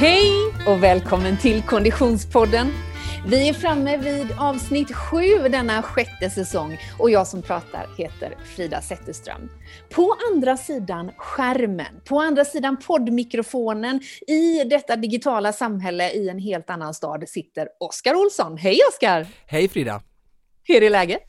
Hej och välkommen till Konditionspodden. Vi är framme vid avsnitt sju denna sjätte säsong och jag som pratar heter Frida Zetterström. På andra sidan skärmen, på andra sidan poddmikrofonen i detta digitala samhälle i en helt annan stad sitter Oskar Olsson. Hej Oskar! Hej Frida! Hur är läget?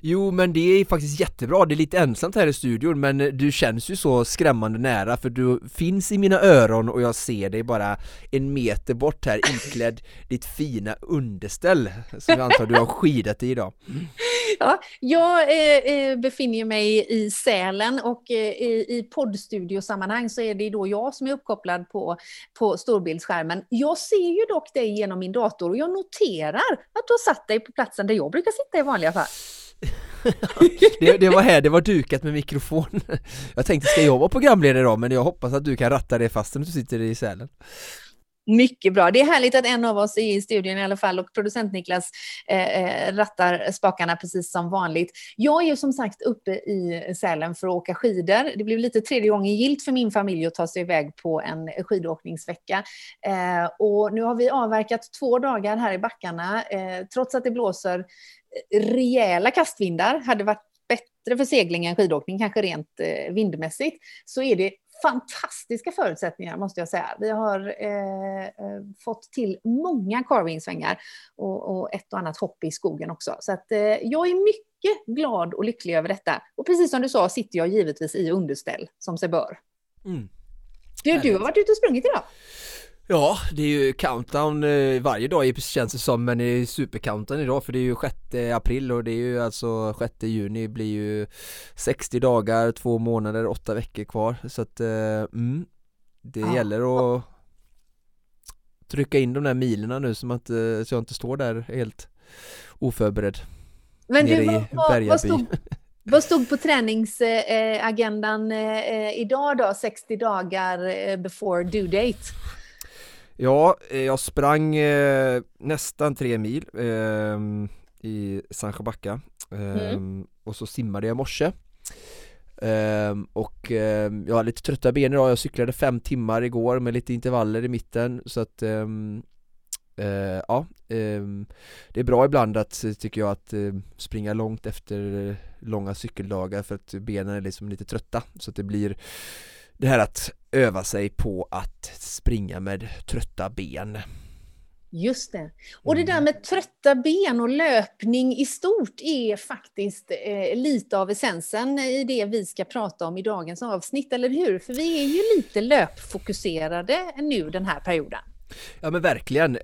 Jo men det är faktiskt jättebra, det är lite ensamt här i studion men du känns ju så skrämmande nära för du finns i mina öron och jag ser dig bara en meter bort här iklädd ditt fina underställ som jag antar du har skidat i idag. Ja, jag eh, eh, befinner mig i Sälen och eh, i, i poddstudiosammanhang så är det då jag som är uppkopplad på, på storbildsskärmen. Jag ser ju dock dig genom min dator och jag noterar att du har satt dig på platsen där jag brukar sitta i vanliga fall. det, det, var här, det var dukat med mikrofon Jag tänkte, ska jag vara programledare idag? Men jag hoppas att du kan ratta det fastän du sitter i Sälen mycket bra. Det är härligt att en av oss är i studion i alla fall och producent Niklas eh, eh, rattar spakarna precis som vanligt. Jag är ju som sagt uppe i Sälen för att åka skidor. Det blev lite tredje gången gilt för min familj att ta sig iväg på en skidåkningsvecka. Eh, och nu har vi avverkat två dagar här i backarna. Eh, trots att det blåser rejäla kastvindar, hade varit bättre för segling än skidåkning, kanske rent eh, vindmässigt, så är det fantastiska förutsättningar måste jag säga. Vi har eh, eh, fått till många carvingsvängar och, och, ett och annat hopp i skogen också. Så att, eh, jag är mycket glad och lycklig över detta. Och precis som du sa sitter jag givetvis i underställ som sig bör. Mm. Du, du har varit ute och sprungit idag? Ja, det är ju countdown eh, varje dag känns det som men det är super idag för det är ju 6 april och det är ju alltså 6 juni blir ju 60 dagar, två månader, åtta veckor kvar så att eh, mm, det ja. gäller att trycka in de där milerna nu som att, eh, så jag inte står där helt oförberedd Men du, vad, vad, vad, stod, vad stod på träningsagendan idag då, 60 dagar before due date? Ja, eh, jag sprang eh, nästan tre mil eh, i Sandsjöbacka eh, mm. och så simmade jag i morse ehm, och ehm, jag har lite trötta ben idag, jag cyklade fem timmar igår med lite intervaller i mitten så att ehm, eh, ja, det är bra ibland att, tycker jag, att eh, springa långt efter långa cykeldagar för att benen är liksom lite trötta så att det blir det här att öva sig på att springa med trötta ben. Just det. Och det där mm. med trötta ben och löpning i stort är faktiskt eh, lite av essensen i det vi ska prata om i dagens avsnitt, eller hur? För vi är ju lite löpfokuserade nu den här perioden. Ja men verkligen.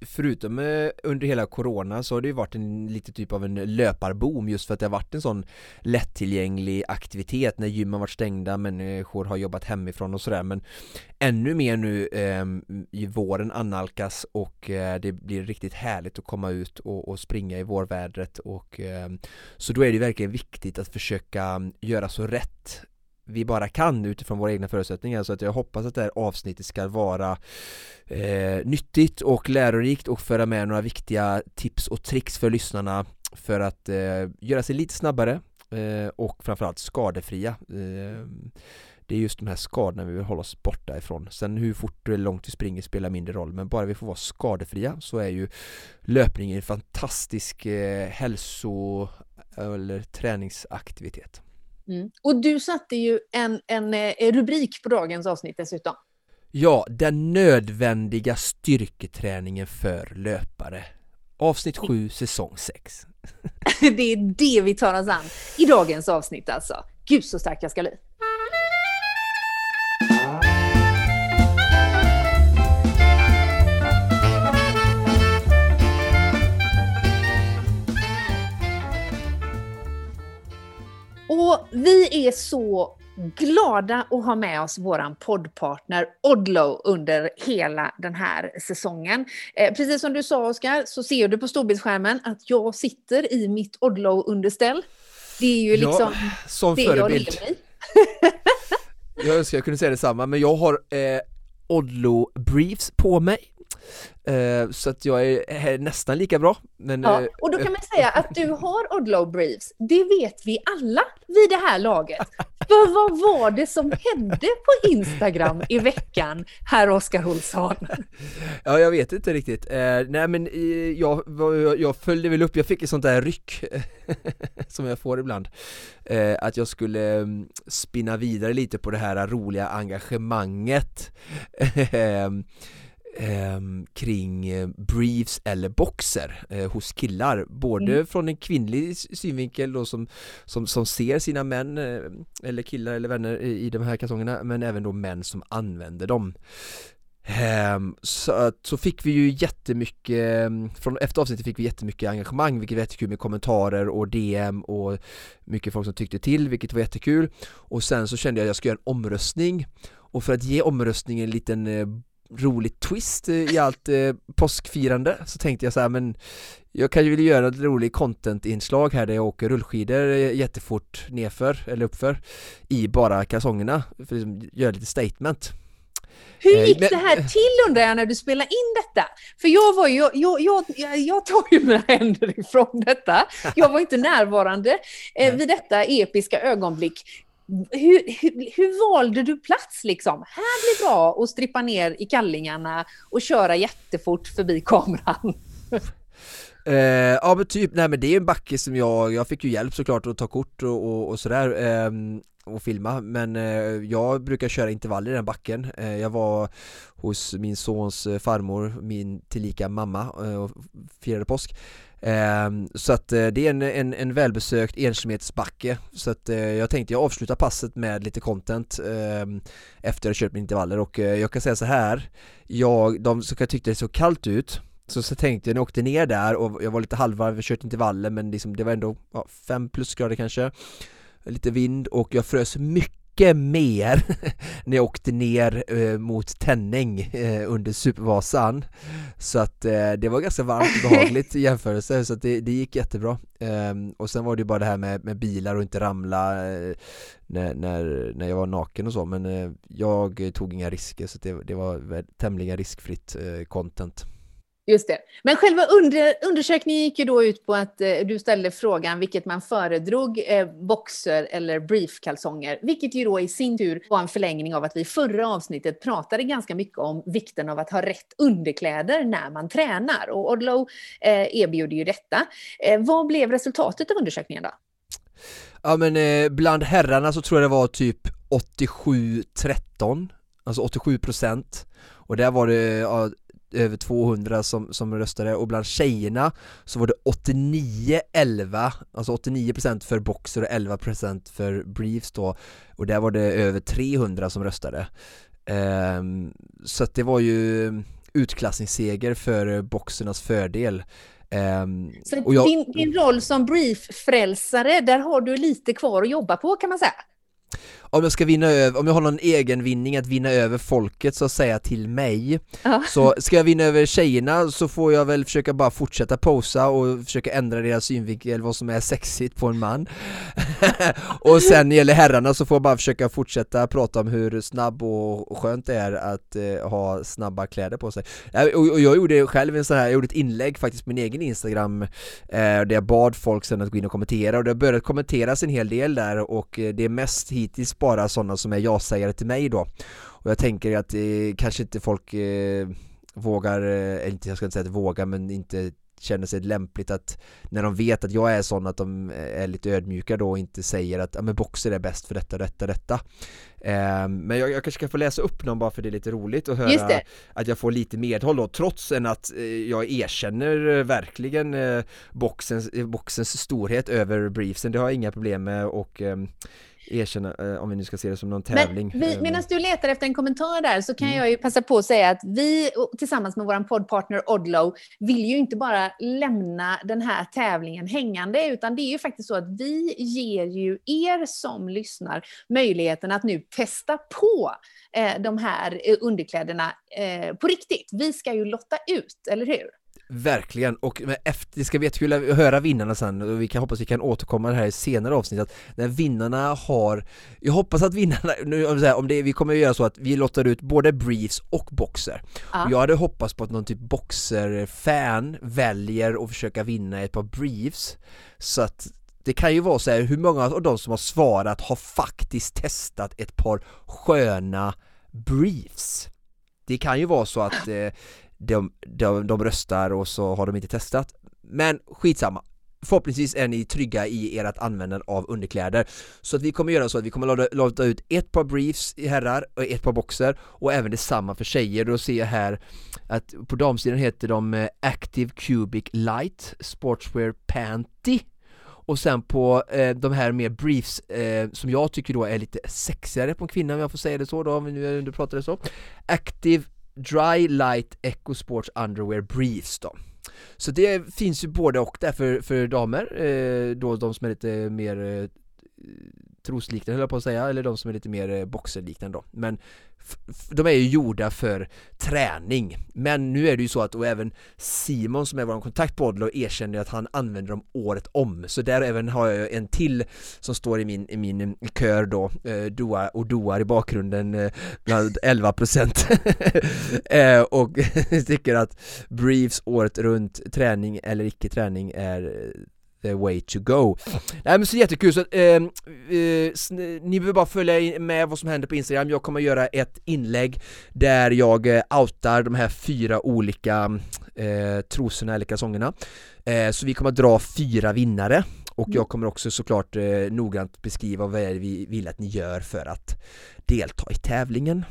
Förutom eh, under hela corona så har det ju varit en lite typ av en löparboom just för att det har varit en sån lättillgänglig aktivitet när gymmen varit stängda, människor har jobbat hemifrån och sådär. Men ännu mer nu eh, i våren annalkas och eh, det blir riktigt härligt att komma ut och, och springa i vårvädret och eh, så då är det verkligen viktigt att försöka ehm, göra så rätt vi bara kan utifrån våra egna förutsättningar så att jag hoppas att det här avsnittet ska vara eh, nyttigt och lärorikt och föra med några viktiga tips och tricks för lyssnarna för att eh, göra sig lite snabbare eh, och framförallt skadefria. Eh, det är just de här skadorna vi vill hålla oss borta ifrån. Sen hur fort eller långt vi springer spelar mindre roll men bara vi får vara skadefria så är ju löpning en fantastisk eh, hälso eller träningsaktivitet. Mm. Och du satte ju en, en, eh, rubrik på dagens avsnitt dessutom. Ja, den nödvändiga styrketräningen för löpare. Avsnitt 7, säsong 6. det är det vi tar oss an i dagens avsnitt alltså. Gud så stark jag ska bli. Vi är så glada att ha med oss vår poddpartner Odlo under hela den här säsongen. Eh, precis som du sa Oskar, så ser du på storbildsskärmen att jag sitter i mitt Odlo-underställ. Det är ju liksom ja, som det förebild. jag Jag önskar jag kunde säga detsamma, men jag har eh, Odlo briefs på mig Eh, så att jag är nästan lika bra. Men, ja, eh, och då kan man säga att du har Oddlow Briefs. Det vet vi alla vid det här laget. För vad var det som hände på Instagram i veckan, herr Oskar Olsson? Ja, jag vet inte riktigt. Eh, nej, men jag, jag, jag följde väl upp, jag fick ett sånt där ryck som jag får ibland. Eh, att jag skulle mm, spinna vidare lite på det här roliga engagemanget. Ehm, eh, kring briefs eller boxer eh, hos killar. Både mm. från en kvinnlig synvinkel då som, som, som ser sina män eh, eller killar eller vänner i, i de här kalsongerna men även då män som använder dem. Ehm, så, så fick vi ju jättemycket, ehm, från efter avsnittet fick vi jättemycket engagemang vilket var jättekul med kommentarer och DM och mycket folk som tyckte till vilket var jättekul. Och sen så kände jag att jag skulle göra en omröstning. Och för att ge omröstningen en liten eh, rolig twist i allt eh, påskfirande så tänkte jag så här, men jag kan ju vilja göra ett roligt content-inslag här där jag åker rullskidor eh, jättefort nerför eller uppför i bara kalsongerna för att liksom göra lite statement hur eh, gick det här till undrar jag när du spelade in detta? För jag var ju, jag, jag, jag, jag tar ju mina händer ifrån detta. Jag var inte närvarande eh, vid detta episka ögonblick hur, hur, hur, valde du plats liksom? Här blir bra att strippa ner i kallingarna och köra jättefort förbi kameran. Eh, ja men typ, nej men det är en backe som jag, jag fick ju hjälp såklart att ta kort och, och, och sådär eh, och filma men eh, jag brukar köra intervaller i den backen eh, Jag var hos min sons eh, farmor, min tillika mamma eh, och firade påsk Ehm, så att eh, det är en, en, en välbesökt enkilometersbacke. Så att eh, jag tänkte jag avslutar passet med lite content ehm, Efter att jag kört mina intervaller. Och eh, jag kan säga så här Jag, de som tyckte det såg kallt ut så, så tänkte jag när jag åkte ner där och jag var lite halvvarv, kört intervaller men liksom, det var ändå 5 ja, plusgrader kanske. Lite vind och jag frös mycket mycket mer när jag åkte ner eh, mot Tänning eh, under Supervasan. Så att eh, det var ganska varmt och behagligt i jämförelse så att det, det gick jättebra. Ehm, Och sen var det ju bara det här med, med bilar och inte ramla eh, när, när, när jag var naken och så men eh, jag tog inga risker så det, det var tämligen riskfritt eh, content Just det. Men själva under, undersökningen gick ju då ut på att eh, du ställde frågan vilket man föredrog, eh, boxer eller briefkalsonger, vilket ju då i sin tur var en förlängning av att vi i förra avsnittet pratade ganska mycket om vikten av att ha rätt underkläder när man tränar. Och Odlow eh, erbjuder ju detta. Eh, vad blev resultatet av undersökningen då? Ja men eh, bland herrarna så tror jag det var typ 87-13, alltså 87 procent. Och där var det ja, över 200 som, som röstade och bland tjejerna så var det 89-11, alltså 89% för boxer och 11% för briefs då och där var det över 300 som röstade um, så att det var ju utklassningsseger för boxernas fördel um, Så jag, din, din roll som brieffrälsare, där har du lite kvar att jobba på kan man säga? Om jag ska vinna över, om jag har någon egen vinning att vinna över folket så att säga till mig ja. Så ska jag vinna över tjejerna så får jag väl försöka bara fortsätta posa och försöka ändra deras synvinkel vad som är sexigt på en man Och sen när det gäller herrarna så får jag bara försöka fortsätta prata om hur snabb och skönt det är att eh, ha snabba kläder på sig och, och jag gjorde själv en sån här, jag gjorde ett inlägg faktiskt på min egen Instagram eh, där jag bad folk sen att gå in och kommentera och det har börjat kommenteras en hel del där och eh, det är mest hittills bara sådana som är ja-sägare till mig då. Och jag tänker att eh, kanske inte folk eh, vågar, eh, inte jag ska inte säga att vågar men inte känner sig lämpligt att när de vet att jag är sån att de är lite ödmjuka då och inte säger att ja, men boxer är bäst för detta, detta, detta. Eh, Men jag, jag, kanske ska få läsa upp någon bara för det är lite roligt att höra att jag får lite medhåll då trots än att eh, jag erkänner verkligen eh, boxens, boxens storhet över briefsen, det har jag inga problem med och ehm, erkänna, eh, om vi nu ska se det som någon tävling. Eh, medan du letar efter en kommentar där så kan mm. jag ju passa på att säga att vi tillsammans med vår poddpartner Odlow vill ju inte bara lämna den här tävlingen hängande, utan det är ju faktiskt så att vi ger ju er som lyssnar möjligheten att nu testa på eh, de här underkläderna eh, på riktigt. Vi ska ju lotta ut, eller hur? Verkligen, och efter, det ska bli jättekul att höra vinnarna sen och vi kan hoppas vi kan återkomma här i senare avsnitt att när vinnarna har Jag hoppas att vinnarna, nu om det, vi kommer att göra så att vi lottar ut både briefs och boxer ja. och Jag hade hoppats på att någon typ boxer-fan väljer att försöka vinna ett par briefs Så att det kan ju vara så här, hur många av de som har svarat har faktiskt testat ett par sköna briefs? Det kan ju vara så att eh, de, de, de röstar och så har de inte testat. Men skitsamma. Förhoppningsvis är ni trygga i ert användande av underkläder. Så att vi kommer göra så att vi kommer låta ut ett par briefs i herrar och ett par boxer och även detsamma för tjejer, då ser jag här att på damsidan heter de eh, Active Cubic Light Sportswear Panty. Och sen på eh, de här mer briefs eh, som jag tycker då är lite sexigare på en kvinna om jag får säga det så då, om vi nu pratar det så. Active Dry Light Echo Sports Underwear Briefs då. Så det finns ju både och där för, för damer, eh, då de som är lite mer eh, trosliknande höll jag på att säga, eller de som är lite mer eh, boxerliknande då. Men de är ju gjorda för träning. Men nu är det ju så att, och även Simon som är vår kontaktpodd erkänner att han använder dem året om. Så där även har jag en till som står i min, i min kör då eh, Doa och doar i bakgrunden eh, bland 11% eh, Och tycker att briefs året runt träning eller icke träning är the way to go. Nej men så jättekul, så ehm, eh, eh, ni behöver bara följa med vad som händer på Instagram, jag kommer göra ett inlägg där jag eh, outar de här fyra olika eh, trosorna eller kalsongerna. Eh, så vi kommer att dra fyra vinnare och jag kommer också såklart eh, noggrant beskriva vad vi vill att ni gör för att delta i tävlingen.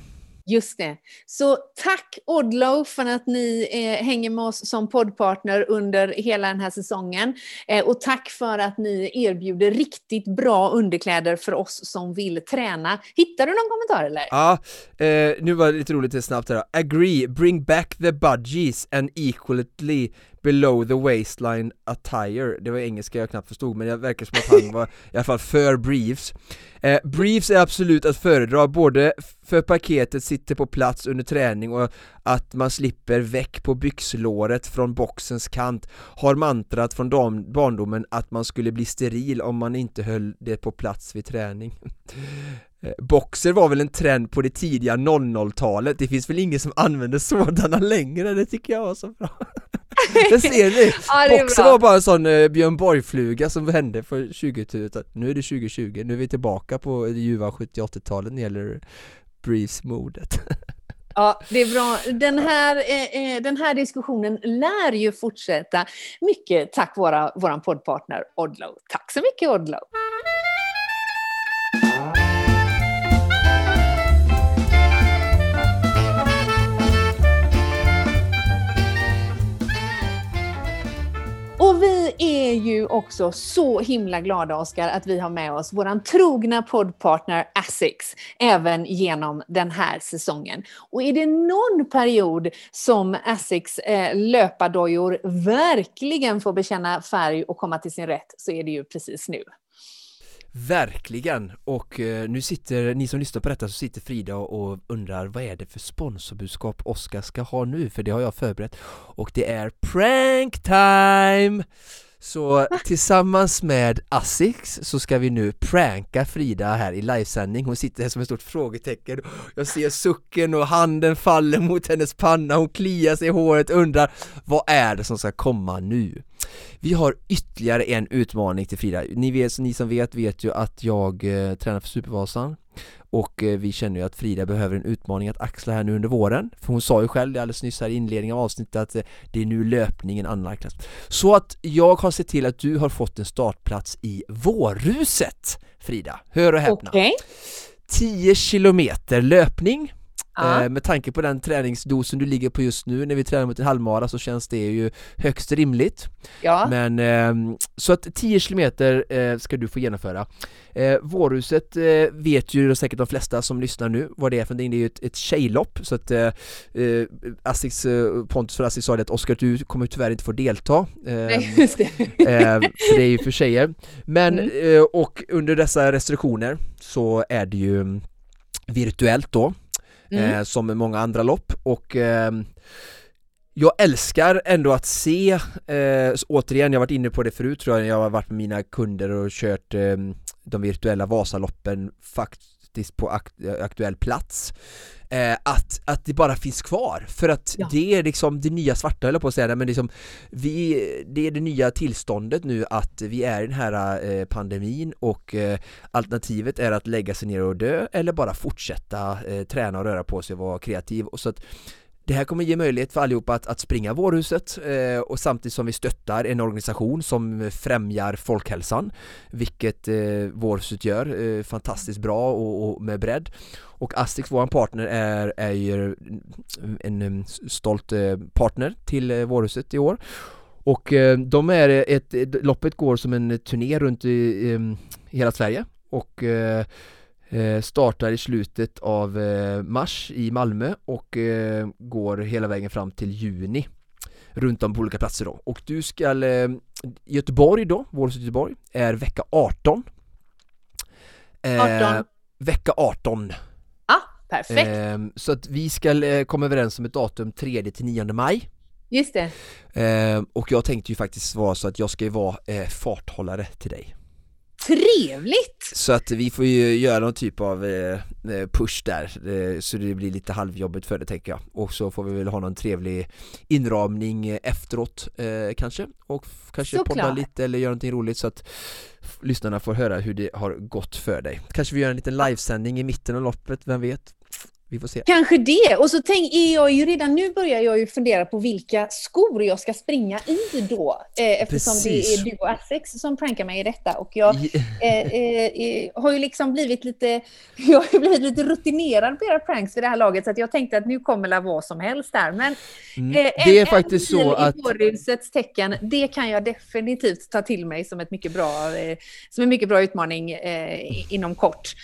Just det. Så tack Odlow för att ni eh, hänger med oss som poddpartner under hela den här säsongen. Eh, och tack för att ni erbjuder riktigt bra underkläder för oss som vill träna. Hittar du någon kommentar eller? Ja, eh, nu var det lite roligt snabbt här Agree, bring back the budgies and equally below the waistline attire. Det var engelska jag knappt förstod men det verkar som att han var i alla fall för briefs. Eh, Briefs är absolut att föredra både för paketet sitter på plats under träning och att man slipper väck på byxlåret från boxens kant Har mantrat från barndomen att man skulle bli steril om man inte höll det på plats vid träning. Eh, Boxer var väl en trend på det tidiga 00-talet, det finns väl ingen som använder sådana längre, det tycker jag var så bra Det ser ni! ja, Boxer var bara en sån uh, Björn Borg-fluga som hände för 20 000 Nu är det 2020, nu är vi tillbaka på det ljuva 70-80-talet när det gäller Breeze-modet Ja, det är bra. Den här, eh, eh, den här diskussionen lär ju fortsätta, mycket tack vare vår poddpartner Odlow. Tack så mycket Odlow! Och vi är ju också så himla glada, Oskar, att vi har med oss vår trogna poddpartner Asics även genom den här säsongen. Och är det någon period som Asics eh, löpardojor verkligen får bekänna färg och komma till sin rätt så är det ju precis nu. Verkligen! Och eh, nu sitter, ni som lyssnar på detta så sitter Frida och undrar vad är det för sponsorbudskap Oskar ska ha nu? För det har jag förberett och det är prank time! Så tillsammans med Asics så ska vi nu pranka Frida här i livesändning Hon sitter här som ett stort frågetecken Jag ser sucken och handen faller mot hennes panna Hon kliar sig i håret och undrar Vad är det som ska komma nu? Vi har ytterligare en utmaning till Frida. Ni, vet, ni som vet vet ju att jag eh, tränar för Supervasan. Och eh, vi känner ju att Frida behöver en utmaning att axla här nu under våren. För hon sa ju själv alldeles nyss här i inledningen av avsnittet att eh, det är nu löpningen anlagdas Så att jag har sett till att du har fått en startplats i Vårhuset Frida, hör och häpna. Okay. 10 kilometer löpning Ja. Med tanke på den träningsdosen du ligger på just nu när vi tränar mot en halvmara så känns det ju högst rimligt ja. Men, ehm, så att 10 km eh, ska du få genomföra eh, Vårhuset eh, vet ju säkert de flesta som lyssnar nu vad det är för någonting, det är ju ett, ett tjejlopp så att eh, Asics, Pontus för Asics sa det att Oskar du kommer tyvärr inte få delta Nej, just det. för det är ju för tjejer Men, mm. och under dessa restriktioner så är det ju virtuellt då mm. eh, som många andra lopp och eh, jag älskar ändå att se, eh, återigen, jag har varit inne på det förut tror jag, jag har varit med mina kunder och kört eh, de virtuella Vasaloppen faktiskt på akt aktuell plats eh, att, att det bara finns kvar för att ja. det är liksom det nya svarta höll på att säga men liksom vi, det är det nya tillståndet nu att vi är i den här eh, pandemin och eh, alternativet är att lägga sig ner och dö eller bara fortsätta eh, träna och röra på sig och vara kreativ och så att det här kommer ge möjlighet för allihopa att, att springa Vårhuset eh, och samtidigt som vi stöttar en organisation som främjar folkhälsan vilket eh, Vårhuset gör eh, fantastiskt bra och, och, med bredd. Och Astrix, vår partner, är, är ju en, en stolt eh, partner till eh, Vårhuset i år. Och eh, de är ett, loppet går som en turné runt i, i hela Sverige. Och Eh, startar i slutet av eh, mars i Malmö och eh, går hela vägen fram till juni runt om på olika platser då. Och du ska, Göteborg då, Vårhuset Göteborg, är vecka 18 18 Vecka 18 Ja, perfekt. Så att vi ska komma överens om ett datum 3 till 9 maj. Just det. Och jag tänkte ju faktiskt vara så att jag ska ju vara farthållare till dig Trevligt! Så att vi får ju göra någon typ av eh, eh, push där eh, så det blir lite halvjobbigt för det tänker jag och så får vi väl ha någon trevlig inramning efteråt kanske och kanske Såklart. podda lite eller göra någonting roligt så att lyssnarna får höra hur det har gått för dig Kanske vi gör en liten livesändning i mitten av loppet, vem vet? Vi får se. Kanske det. Och så tänk, jag ju redan nu börjar jag ju fundera på vilka skor jag ska springa i då. Eh, eftersom Precis. det är du och Essex som prankar mig i detta. Och jag eh, eh, eh, har ju liksom blivit lite, jag har blivit lite rutinerad på era pranks vid det här laget. Så jag tänkte att nu kommer det vad som helst där. Men mm. Eh, det är en, faktiskt en så att... i tecken, det kan jag definitivt ta till mig som ett mycket bra, eh, som en mycket bra utmaning inom kort.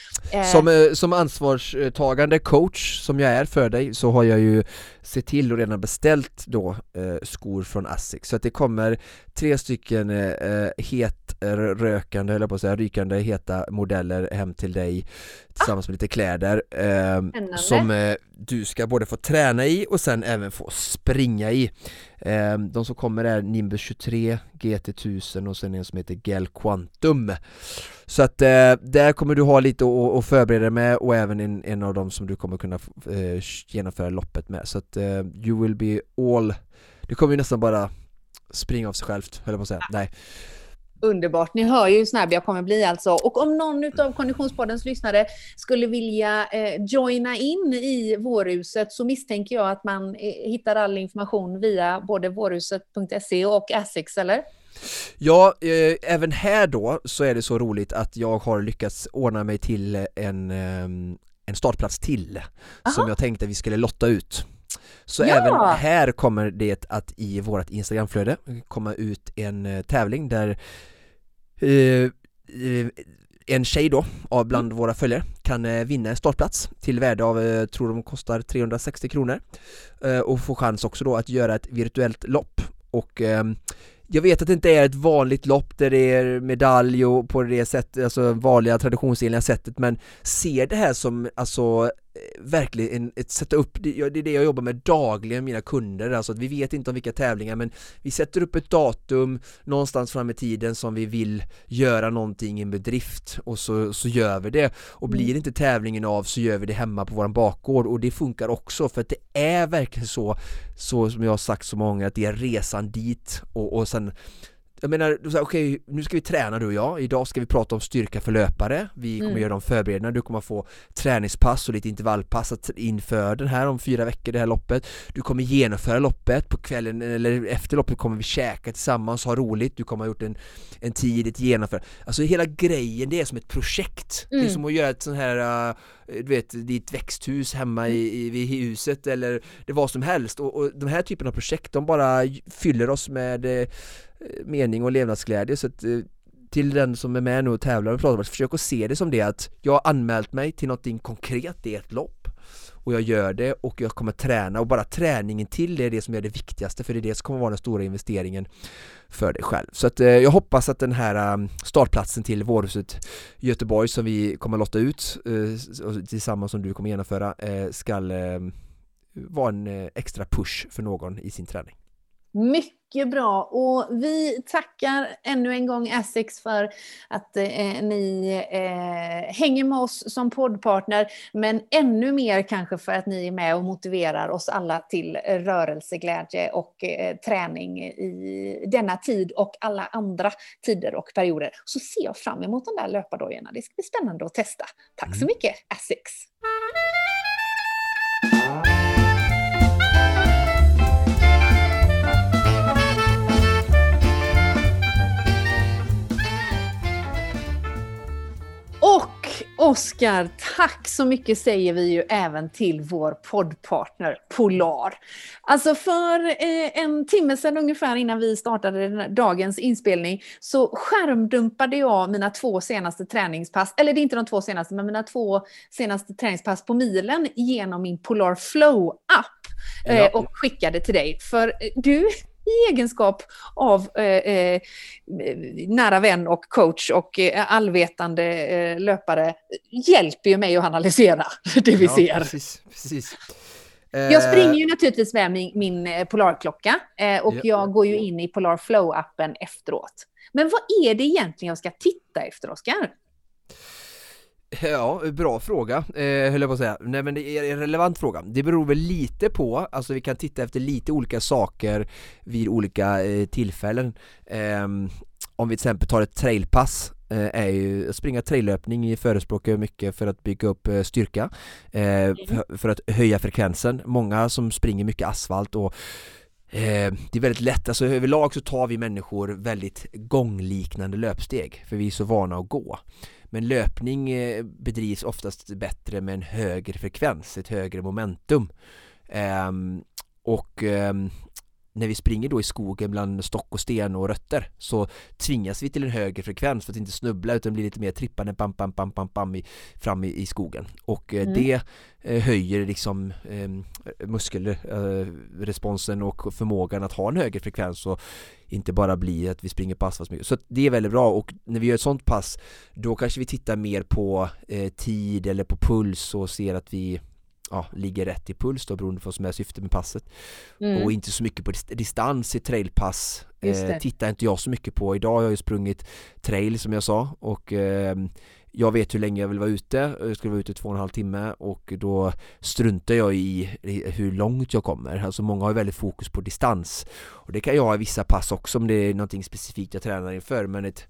Som, som ansvarstagande coach coach som jag är för dig så har jag ju sett till och redan beställt då eh, skor från Asics. Så att det kommer tre stycken eh, het rökande, eller på att säga, rykande heta modeller hem till dig tillsammans med lite kläder eh, som eh, du ska både få träna i och sen även få springa i. Eh, De som kommer är Nimbus 23, GT1000 och sen en som heter Gel Quantum Så att eh, där kommer du ha lite att förbereda dig med och även en, en av dem som du kommer kunna eh, genomföra loppet med så att eh, you will be all Det kommer ju nästan bara springa av sig självt, höll jag på att säga, nej Underbart. Ni hör ju hur snabb jag kommer bli alltså. Och om någon av Konditionspoddens lyssnare skulle vilja eh, joina in i Vårhuset så misstänker jag att man eh, hittar all information via både vårhuset.se och Asics, eller? Ja, eh, även här då så är det så roligt att jag har lyckats ordna mig till en, eh, en startplats till Aha. som jag tänkte vi skulle lotta ut. Så ja. även här kommer det att i vårt Instagramflöde komma ut en eh, tävling där Eh, eh, en tjej då, av bland mm. våra följare, kan vinna en startplats till värde av, tror de kostar 360 kronor och få chans också då att göra ett virtuellt lopp och jag vet att det inte är ett vanligt lopp där det är medalj och på det sättet, alltså vanliga traditionsenliga sättet men ser det här som alltså verkligen ett sätta upp, det är det jag jobbar med dagligen mina kunder, alltså att vi vet inte om vilka tävlingar men vi sätter upp ett datum någonstans fram i tiden som vi vill göra någonting i en bedrift och så, så gör vi det och blir mm. inte tävlingen av så gör vi det hemma på våran bakgård och det funkar också för att det är verkligen så, så som jag har sagt så många att det är resan dit och, och sen jag menar, okej, okay, nu ska vi träna du och jag, idag ska vi prata om styrka för löpare, vi kommer mm. göra de förberedelserna, du kommer få träningspass och lite intervallpass inför den här om fyra veckor, det här loppet. Du kommer genomföra loppet, på kvällen eller efter loppet kommer vi käka tillsammans, ha roligt, du kommer ha gjort en, en tid, ett genomför Alltså hela grejen, det är som ett projekt, mm. det är mm. som att göra ett sånt här uh, du vet, ditt växthus hemma i, i, i huset eller det vad som helst. Och, och de här typen av projekt de bara fyller oss med eh, Eh, mening och levnadsglädje så att eh, till den som är med nu och tävlar och pratar försök att se det som det att jag har anmält mig till någonting konkret, i ett lopp och jag gör det och jag kommer träna och bara träningen till det är det som är det viktigaste för det är det som kommer vara den stora investeringen för dig själv. Så att eh, jag hoppas att den här um, startplatsen till Vårhuset Göteborg som vi kommer lotta ut eh, tillsammans som du kommer genomföra eh, ska vara en extra push för någon i sin träning. Mycket bra och vi tackar ännu en gång Essex för att eh, ni eh, hänger med oss som poddpartner men ännu mer kanske för att ni är med och motiverar oss alla till rörelseglädje och eh, träning i denna tid och alla andra tider och perioder. Så ser jag fram emot de där löpardojorna. Det ska bli spännande att testa. Tack så mm. mycket Essex! Oskar, tack så mycket säger vi ju även till vår poddpartner Polar. Alltså för eh, en timme sedan ungefär innan vi startade dagens inspelning så skärmdumpade jag mina två senaste träningspass, eller det är inte de två senaste, men mina två senaste träningspass på milen genom min Polar Flow-app eh, och skickade till dig. För eh, du i egenskap av eh, eh, nära vän och coach och eh, allvetande eh, löpare hjälper ju mig att analysera det vi ja, ser. Precis, precis. Jag springer ju naturligtvis med min, min Polarklocka och ja, jag går ju in i Polar Flow-appen efteråt. Men vad är det egentligen jag ska titta efter, Oskar? Ja, bra fråga, eh, höll jag på att säga. Nej men det är en relevant fråga. Det beror väl lite på, alltså vi kan titta efter lite olika saker vid olika eh, tillfällen. Eh, om vi till exempel tar ett trailpass eh, är ju, springa traillöpning förespråkar mycket för att bygga upp eh, styrka, eh, mm. för, att höja frekvensen. Många som springer mycket asfalt och Eh, det är väldigt lätt, alltså överlag så tar vi människor väldigt gångliknande löpsteg för vi är så vana att gå. Men löpning eh, bedrivs oftast bättre med en högre frekvens, ett högre momentum. Ehm, och ehm, när vi springer då i skogen bland stock och sten och rötter så tvingas vi till en högre frekvens för att inte snubbla utan bli lite mer trippande bam, bam, bam, bam, bam i, fram i, i skogen och eh, mm. det eh, höjer liksom eh, muskelresponsen och förmågan att ha en högre frekvens och inte bara bli att vi springer pass fast mycket. Så det är väldigt bra och när vi gör ett sånt pass då kanske vi tittar mer på eh, tid eller på puls och ser att vi ja, ligger rätt i puls då beroende på vad som är syftet med passet. Mm. Och inte så mycket på distans i trailpass eh, tittar inte jag så mycket på. Idag har jag ju sprungit trail som jag sa och eh, jag vet hur länge jag vill vara ute, jag skulle vara ute två och en halv timme och då struntar jag i hur långt jag kommer. Alltså många har väldigt fokus på distans och det kan jag ha i vissa pass också om det är någonting specifikt jag tränar inför men ett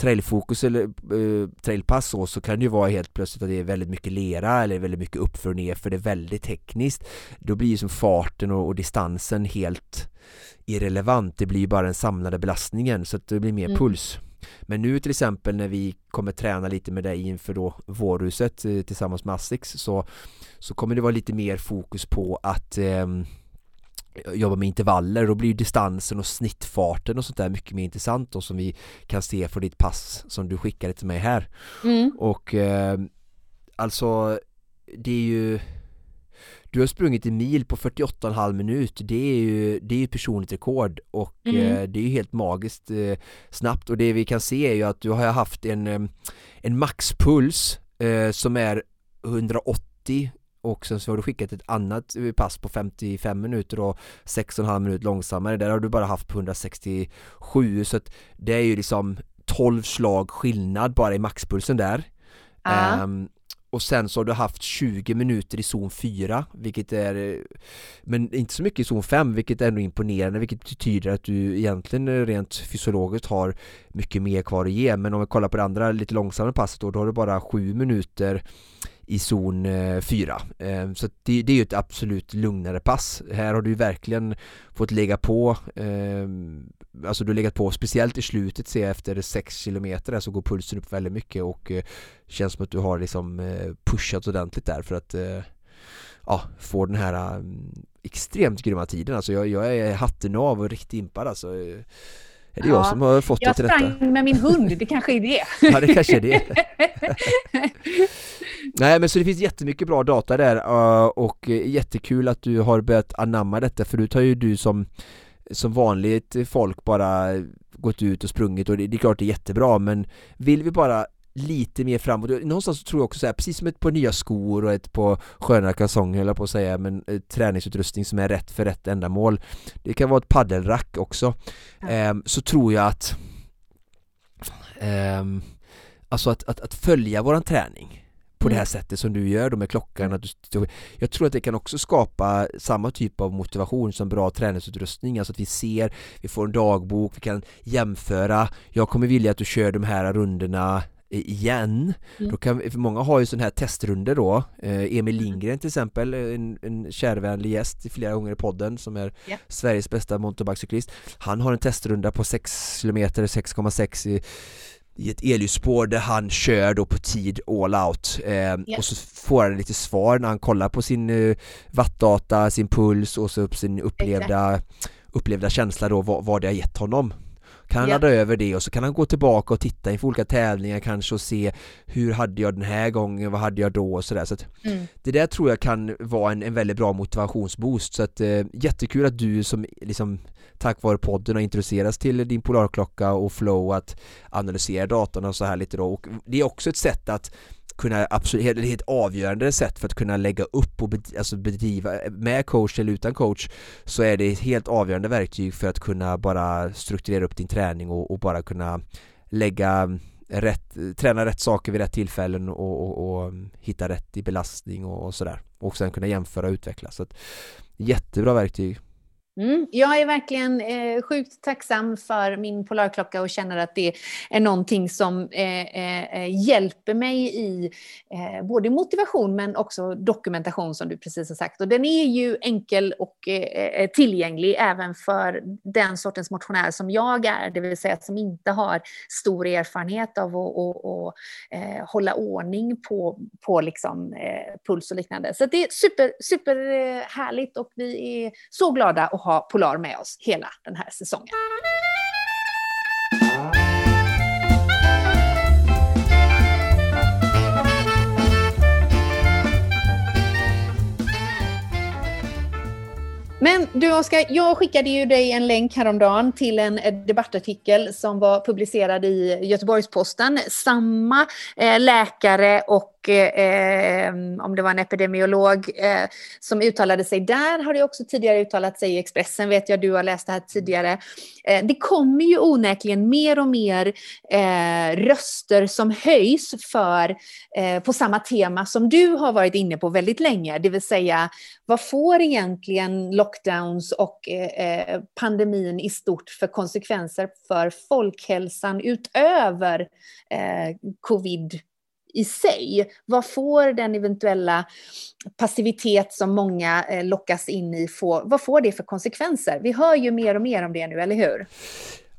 trailfokus eller uh, trailpass så, så kan det ju vara helt plötsligt att det är väldigt mycket lera eller väldigt mycket uppför och ner för det är väldigt tekniskt. Då blir ju som farten och, och distansen helt irrelevant. Det blir ju bara den samlade belastningen så att det blir mer mm. puls. Men nu till exempel när vi kommer träna lite med dig inför då vårhuset eh, tillsammans med Asics så, så kommer det vara lite mer fokus på att eh, jobba med intervaller, då blir distansen och snittfarten och sånt där mycket mer intressant då som vi kan se för ditt pass som du skickade till mig här. Mm. Och eh, alltså det är ju du har sprungit en mil på 48,5 minut, det är ju, det är ju personligt rekord och mm. eh, det är ju helt magiskt eh, snabbt och det vi kan se är ju att du har haft en, eh, en maxpuls eh, som är 180 och sen så har du skickat ett annat pass på 55 minuter och 6,5 minuter långsammare, där har du bara haft på 167 så att det är ju liksom 12 slag skillnad bara i maxpulsen där. Uh. um, och sen så har du haft 20 minuter i zon 4 vilket är men inte så mycket i zon 5 vilket är ändå imponerande vilket betyder att du egentligen rent fysiologiskt har mycket mer kvar att ge. Men om vi kollar på det andra lite långsammare passet då, då har du bara 7 minuter i zon 4. Eh, eh, så det, det, är ju ett absolut lugnare pass. Här har du verkligen fått lägga på eh, Alltså du har legat på, speciellt i slutet se efter 6 km så går pulsen upp väldigt mycket och känns som att du har liksom pushat ordentligt där för att ja, få den här extremt grymma tiden. Alltså jag, jag är hatten av och riktigt impad alltså. Är det ja, jag som har fått det till detta? Jag sprang med min hund, det kanske är det. ja, det kanske är det. Nej men så det finns jättemycket bra data där uh, och jättekul att du har börjat anamma detta förut har ju du som som vanligt folk bara gått ut och sprungit och det, det är klart det är jättebra men vill vi bara lite mer framåt. Någonstans tror jag också så här, precis som ett par nya skor och ett par sköna kalsonger eller på att säga, men eh, träningsutrustning som är rätt för rätt ändamål. Det kan vara ett paddelrack också. Ja. Eh, så tror jag att eh, Alltså att, att, att följa våran träning på mm. det här sättet som du gör då med klockan. Mm. Att du, jag tror att det kan också skapa samma typ av motivation som bra träningsutrustning, alltså att vi ser, vi får en dagbok, vi kan jämföra. Jag kommer vilja att du kör de här rundorna igen. Mm. Då kan, många har ju sådana här testrunder då. Eh, Emil mm. Lindgren till exempel, en, en kärvänlig gäst flera gånger i podden som är yeah. Sveriges bästa mountainbikecyklist. Han har en testrunda på 6 km, 6,6 i ett elljusspår där han kör då på tid all out eh, yeah. och så får han lite svar när han kollar på sin uh, wattdata, sin puls och så upp sin upplevda, upplevda känsla då vad, vad det har gett honom kan han yeah. ladda över det och så kan han gå tillbaka och titta inför olika tävlingar kanske och se hur hade jag den här gången, vad hade jag då och sådär så mm. det där tror jag kan vara en, en väldigt bra motivationsboost så att eh, jättekul att du som liksom tack vare podden har introducerats till din Polarklocka och Flow att analysera datorn och så här lite då. Och det är också ett sätt att kunna absolut, det är ett avgörande sätt för att kunna lägga upp och bedriva, alltså bedriva med coach eller utan coach så är det ett helt avgörande verktyg för att kunna bara strukturera upp din träning och, och bara kunna lägga rätt, träna rätt saker vid rätt tillfällen och, och, och mm, hitta rätt i belastning och, och sådär. Och sen kunna jämföra och utveckla. Så att jättebra verktyg. Mm, jag är verkligen eh, sjukt tacksam för min Polarklocka och känner att det är någonting som eh, eh, eh, hjälper mig i eh, både motivation men också dokumentation som du precis har sagt. Och den är ju enkel och eh, eh tillgänglig även för den sortens motionär som jag är, det vill säga som inte har stor erfarenhet av att och, och, eh, hålla ordning på, på liksom, eh, puls och liknande. Så det är super, super härligt och vi är så glada att ha ha Polar med oss hela den här säsongen. Men du Oskar, jag skickade ju dig en länk häromdagen till en debattartikel som var publicerad i Göteborgs-Posten. Samma eh, läkare och eh, om det var en epidemiolog eh, som uttalade sig där, har det också tidigare uttalat sig i Expressen, vet jag, du har läst det här tidigare. Eh, det kommer ju onekligen mer och mer eh, röster som höjs för, eh, på samma tema som du har varit inne på väldigt länge, det vill säga vad får egentligen lockdowns och eh, pandemin i stort för konsekvenser för folkhälsan utöver covid i sig. Vad får den eventuella passivitet som många eh, lockas in i, få, vad får det för konsekvenser? Vi hör ju mer och mer om det nu, eller hur?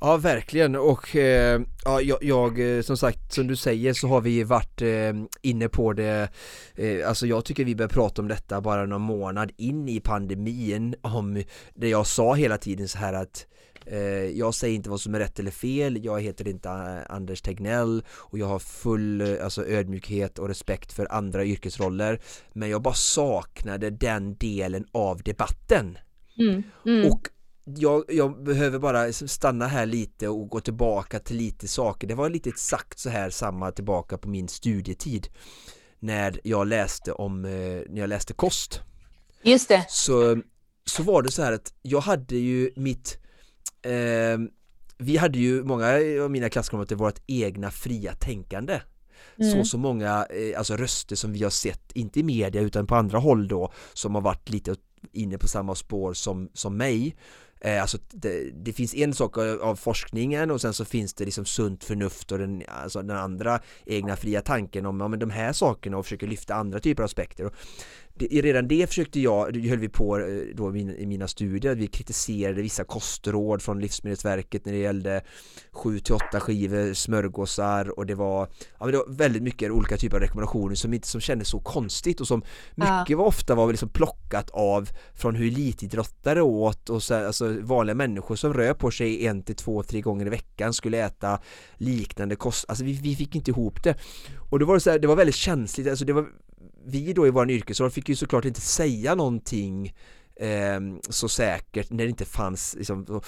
Ja verkligen och eh, ja, jag, eh, som sagt som du säger så har vi varit eh, inne på det eh, Alltså jag tycker vi bör prata om detta bara någon månad in i pandemin om det jag sa hela tiden så här att jag säger inte vad som är rätt eller fel, jag heter inte eh, Anders Tegnell och jag har full eh, alltså, ödmjukhet och respekt för andra yrkesroller men jag bara saknade den delen av debatten. Mm, mm. Och jag, jag, behöver bara stanna här lite och gå tillbaka till lite saker. Det var lite exakt så här samma tillbaka på min studietid när jag läste om, när jag läste kost. Just det. Så, så var det så här att jag hade ju mitt eh, vi hade ju många av mina klasskamrater vårt egna fria tänkande. Mm. så så många eh, alltså röster som vi har sett, inte i media utan på andra håll då som har varit lite inne på samma spår som, som mig. Eh, Alltså det, det, finns en sak av forskningen och sen så finns det liksom sunt förnuft och den, alltså den andra egna fria tanken om ja, men de här sakerna och försöker lyfta andra typer av aspekter det, redan det försökte jag, det höll vi på eh, då i mina studier, vi kritiserade vissa kostråd från Livsmedelsverket när det gällde 7 till 8 skivor smörgåsar och det var, ja, men det var väldigt mycket olika typer av rekommendationer som inte som kändes så konstigt och som mycket ja. var ofta var liksom plockat av från hur elitidrottare åt och så, alltså vanliga människor som rör på sig en till två, tre gånger i veckan skulle äta liknande kost, alltså vi, vi fick inte ihop det och då var det så här, det var väldigt känsligt, alltså det var vi då i vår yrkesroll fick ju såklart inte säga någonting eh, så säkert när det inte fanns liksom,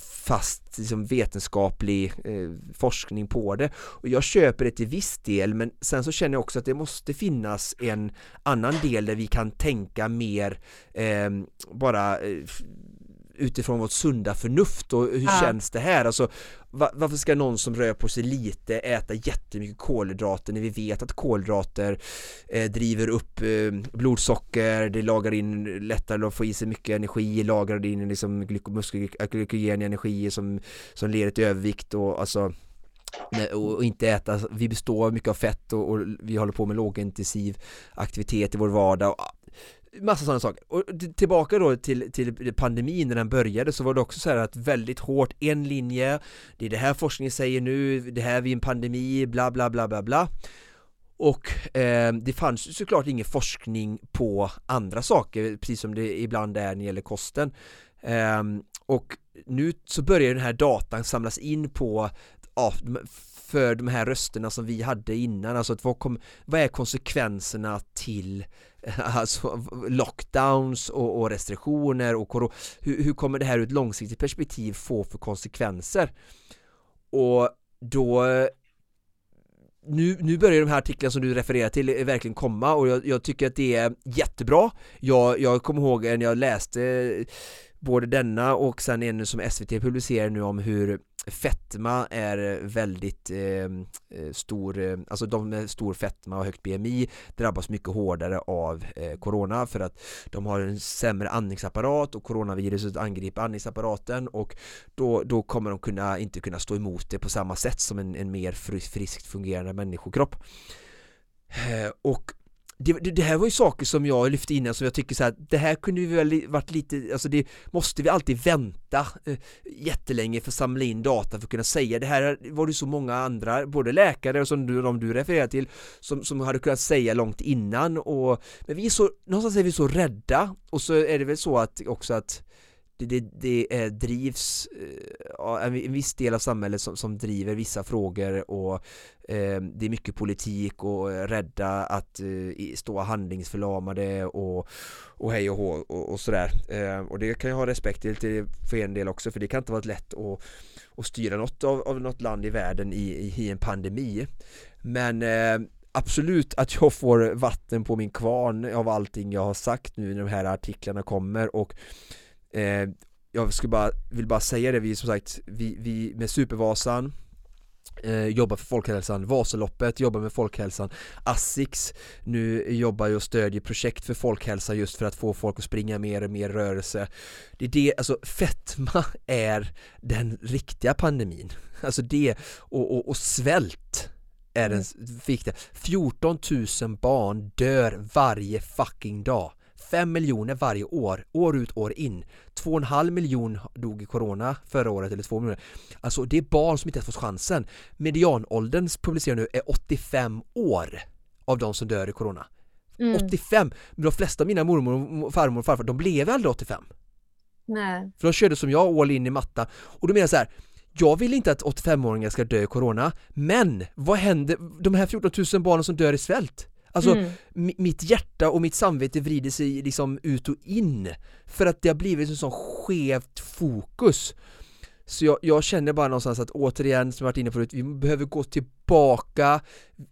fast liksom, vetenskaplig eh, forskning på det. Och jag köper det till viss del men sen så känner jag också att det måste finnas en annan del där vi kan tänka mer eh, bara eh, utifrån vårt sunda förnuft och hur ja. känns det här? Alltså, varför ska någon som rör på sig lite äta jättemycket kolhydrater när vi vet att kolhydrater eh, driver upp eh, blodsocker, det lagar in lättare att få i sig mycket energi, lagrar in liksom glykogen energi som, som leder till övervikt och alltså och inte äta, vi består mycket av fett och, och vi håller på med lågintensiv aktivitet i vår vardag massa sådana saker. Och tillbaka då till, till pandemin när den började så var det också så här att väldigt hårt, en linje, det är det här forskningen säger nu, det här är vid en pandemi, bla bla bla bla bla. Och eh, det fanns såklart ingen forskning på andra saker, precis som det ibland är när det gäller kosten. Eh, och nu så börjar den här datan samlas in på ja, för de här rösterna som vi hade innan, alltså vad, kom, vad är konsekvenserna till alltså lockdowns och, och restriktioner och corona, hur, hur kommer det här ur ett långsiktigt perspektiv få för konsekvenser? Och då nu, nu börjar de här artiklarna som du refererar till eh, verkligen komma och jag, jag tycker att det är jättebra Jag, jag kommer ihåg när jag läste både denna och sen en som SVT publicerar nu om hur fetma är väldigt ehm, eh, stor, eh, alltså de med stor fetma och högt BMI drabbas mycket hårdare av eh, corona för att de har en sämre andningsapparat och coronaviruset angriper andningsapparaten och då, då kommer de kunna, inte kunna stå emot det på samma sätt som en, en mer friskt fungerande människokropp. Eh, och det, det, det, här var ju saker som jag lyfte innan alltså som jag tycker så här, det här kunde vi väl varit lite, alltså det måste vi alltid vänta eh, jättelänge för att samla in data för att kunna säga. Det här var det så många andra, både läkare och som du, de du refererar till som, som hade kunnat säga långt innan och men vi är så, någonstans är vi så rädda och så är det väl så att också att det, det, det eh, drivs eh, en viss del av samhället som, som driver vissa frågor och eh, det är mycket politik och rädda att eh, stå handlingsförlamade och, och hej och hå och, och sådär. Eh, och det kan jag ha respekt till för en del också för det kan inte vara lätt att, att styra något av, av något land i världen i, i, i en pandemi. Men eh, absolut att jag får vatten på min kvarn av allting jag har sagt nu när de här artiklarna kommer och eh, jag skulle bara, vill bara säga det, vi som sagt, vi, vi med Supervasan eh, jobbar för folkhälsan, Vasaloppet jobbar med folkhälsan, Asics nu jobbar jag och stödjer projekt för folkhälsa just för att få folk att springa mer och mer rörelse. Det är det, alltså fetma är den riktiga pandemin, alltså det och, och, och svält är den mm. viktiga. 14 000 barn dör varje fucking dag 5 miljoner varje år, år ut år in. 2,5 miljon dog i corona förra året, eller 2 miljoner. Alltså det är barn som inte ens fått chansen. Medianåldern publicerar nu är 85 år av de som dör i corona. Mm. 85! Men de flesta av mina mormor, farmor och farfar, de blev aldrig 85 Nej. För de körde som jag, all in i matta. Och då menar jag så här, jag vill inte att 85-åringar ska dö i corona, men vad händer, de här 14 000 barnen som dör i svält? Alltså mm. mitt hjärta och mitt samvete vrider sig liksom ut och in För att det har blivit en sån skevt fokus Så jag, jag känner bara någonstans att återigen, som jag varit inne på förut, vi behöver gå tillbaka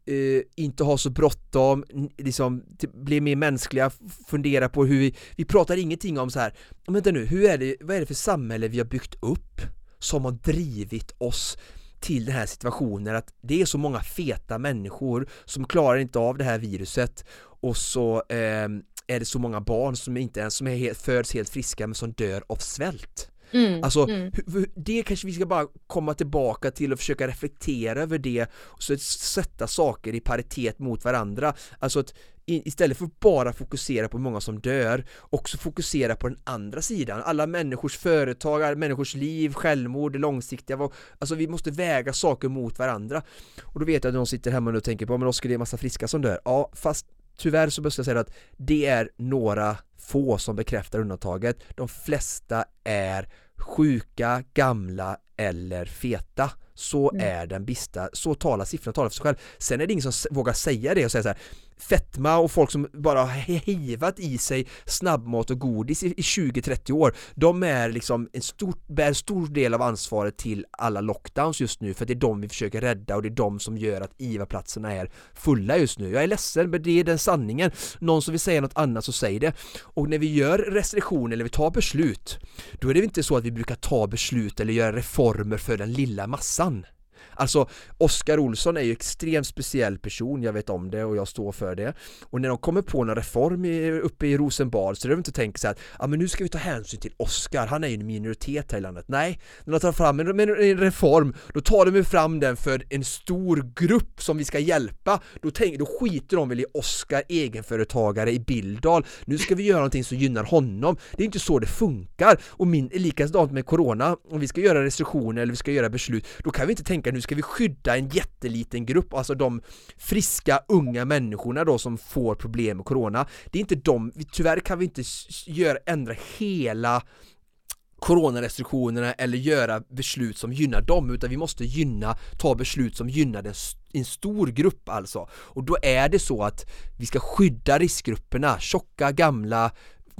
eh, Inte ha så bråttom, liksom bli mer mänskliga, fundera på hur vi Vi pratar ingenting om så här Vänta nu, hur är det, vad är det för samhälle vi har byggt upp? Som har drivit oss till den här situationen att det är så många feta människor som klarar inte av det här viruset och så eh, är det så många barn som inte ens som är helt, föds helt friska men som dör av svält. Mm, alltså, mm. det kanske vi ska bara komma tillbaka till och försöka reflektera över det och så sätta saker i paritet mot varandra. Alltså att istället för att bara fokusera på hur många som dör, också fokusera på den andra sidan, alla människors företag, människors liv, självmord, det långsiktiga, alltså vi måste väga saker mot varandra. Och då vet jag att någon sitter hemma och tänker på, men Oskar det är massa friska som dör. Ja, fast tyvärr så måste jag säga att det är några få som bekräftar undantaget. De flesta är sjuka, gamla eller feta. Så mm. är den bista, så talar siffrorna talar för sig själv. Sen är det ingen som vågar säga det och säga så här fetma och folk som bara har hivat i sig snabbmat och godis i, i 20-30 år De är liksom en stor, bär stor del av ansvaret till alla lockdowns just nu för det är de vi försöker rädda och det är de som gör att IVA-platserna är fulla just nu. Jag är ledsen men det är den sanningen. Någon som vill säga något annat så säg det. Och när vi gör restriktioner eller vi tar beslut Då är det inte så att vi brukar ta beslut eller göra reformer för den lilla massan. Alltså Oskar Olsson är ju extremt speciell person, jag vet om det och jag står för det. Och när de kommer på någon reform i, uppe i Rosenbad så är det inte tänka så att ja men nu ska vi ta hänsyn till Oskar, han är ju en minoritet här i landet. Nej, när de tar fram en, en, en reform då tar de fram den för en stor grupp som vi ska hjälpa. Då, tänk, då skiter de väl i Oskar, egenföretagare i Bildal. Nu ska vi göra någonting som gynnar honom. Det är inte så det funkar. Och min, likadant med Corona, om vi ska göra restriktioner eller vi ska göra beslut Då kan vi inte tänka nu ska vi skydda en jätteliten grupp, alltså de friska unga människorna då som får problem med Corona. Det är inte de, tyvärr kan vi inte göra, ändra hela coronarestriktionerna eller göra beslut som gynnar dem utan vi måste gynna, ta beslut som gynnar en, en stor grupp alltså. Och då är det så att vi ska skydda riskgrupperna, tjocka, gamla,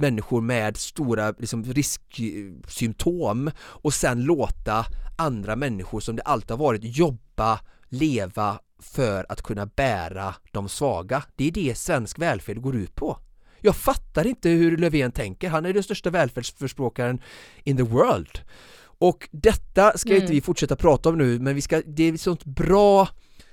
människor med stora liksom, risksymptom och sen låta andra människor som det alltid har varit jobba, leva för att kunna bära de svaga. Det är det svensk välfärd går ut på. Jag fattar inte hur Löfven tänker, han är den största välfärdsförspråkaren in the world. Och detta ska mm. inte vi fortsätta prata om nu, men vi ska, det är sånt bra,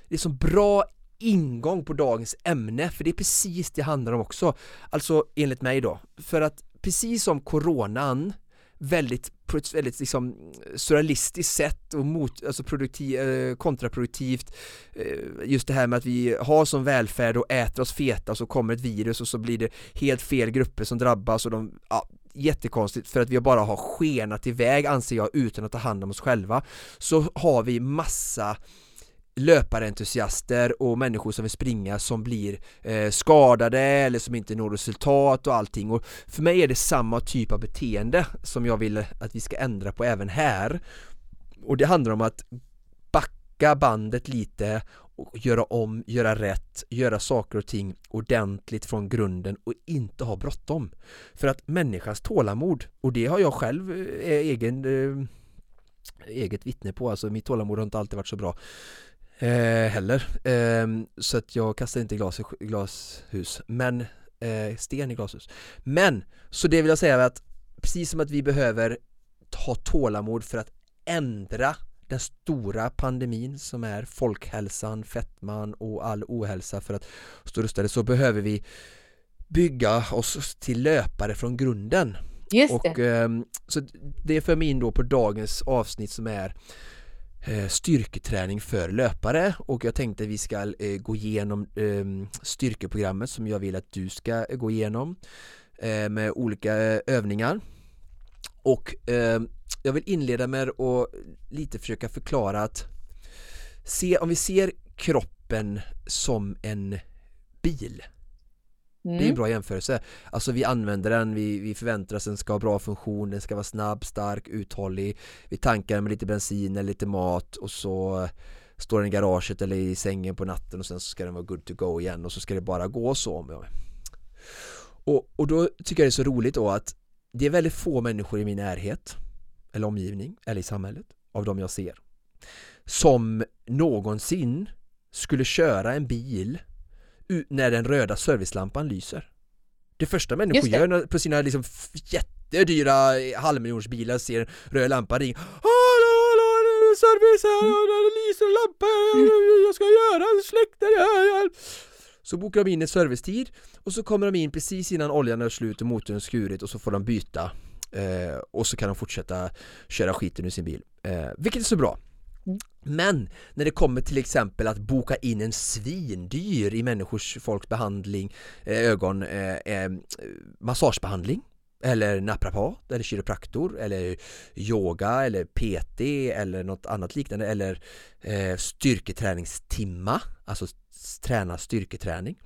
det är sånt bra ingång på dagens ämne, för det är precis det handlar om också. Alltså enligt mig då, för att precis som coronan väldigt, på ett väldigt liksom surrealistiskt sätt och mot, alltså produktiv, eh, kontraproduktivt eh, just det här med att vi har som välfärd och äter oss feta och så kommer ett virus och så blir det helt fel grupper som drabbas och de, ja, jättekonstigt. För att vi bara har skenat iväg anser jag utan att ta hand om oss själva. Så har vi massa löparentusiaster och människor som vill springa som blir eh, skadade eller som inte når resultat och allting. Och för mig är det samma typ av beteende som jag vill att vi ska ändra på även här. Och det handlar om att backa bandet lite och göra om, göra rätt, göra saker och ting ordentligt från grunden och inte ha bråttom. För att människans tålamod, och det har jag själv eh, egen eh, eget vittne på, alltså mitt tålamod har inte alltid varit så bra eh, heller. Eh, så att jag kastar inte glas i glashus, men eh, sten i glashus. Men, så det vill jag säga är att precis som att vi behöver ha tålamod för att ändra den stora pandemin som är folkhälsan, fettman och all ohälsa för att stå rustade så behöver vi bygga oss till löpare från grunden. Just och, det. Eh, så det för mig in då på dagens avsnitt som är Eh, styrketräning för löpare. Och jag tänkte att vi ska eh, gå igenom ehm, styrkeprogrammet som jag vill att du ska eh, gå igenom med olika övningar. Och ehm, jag vill inleda med att lite försöka förklara att se, om vi ser kroppen som en bil Mm. Det är en mm. bra jämförelse. Alltså vi använder den, vi, vi förväntar oss att den ska ha bra funktion, den ska vara snabb, stark, uthållig. Vi tankar den med lite bensin eller lite mat och så står den i garaget eller i sängen på natten och sen så ska den vara good to go igen och så ska det bara gå så. Och, och då tycker jag det är så roligt då att det är väldigt få människor i min närhet eller omgivning eller i samhället av de jag ser som någonsin skulle köra en bil när den röda servicelampan lyser. Det första människor gör på sina liksom jättedyra halvmiljonsbilar ser en röd lampa ring Hallå, hallå, service här, det lyser en lampa, jag ska göra, släck det Så bokar de in en servicetid och så kommer de in precis innan oljan är slut och motorn skurit och så får de byta eh, och så kan de fortsätta köra skiten ur sin bil. Eh, vilket är så bra. Men när det kommer till exempel att boka in en svindyr i människors folks behandling, eh, ögon, eh, eh, massagebehandling eller naprapat eller kiropraktor eller yoga eller PT eller något annat liknande eller eh, styrketräningstimma, alltså träna styrketräning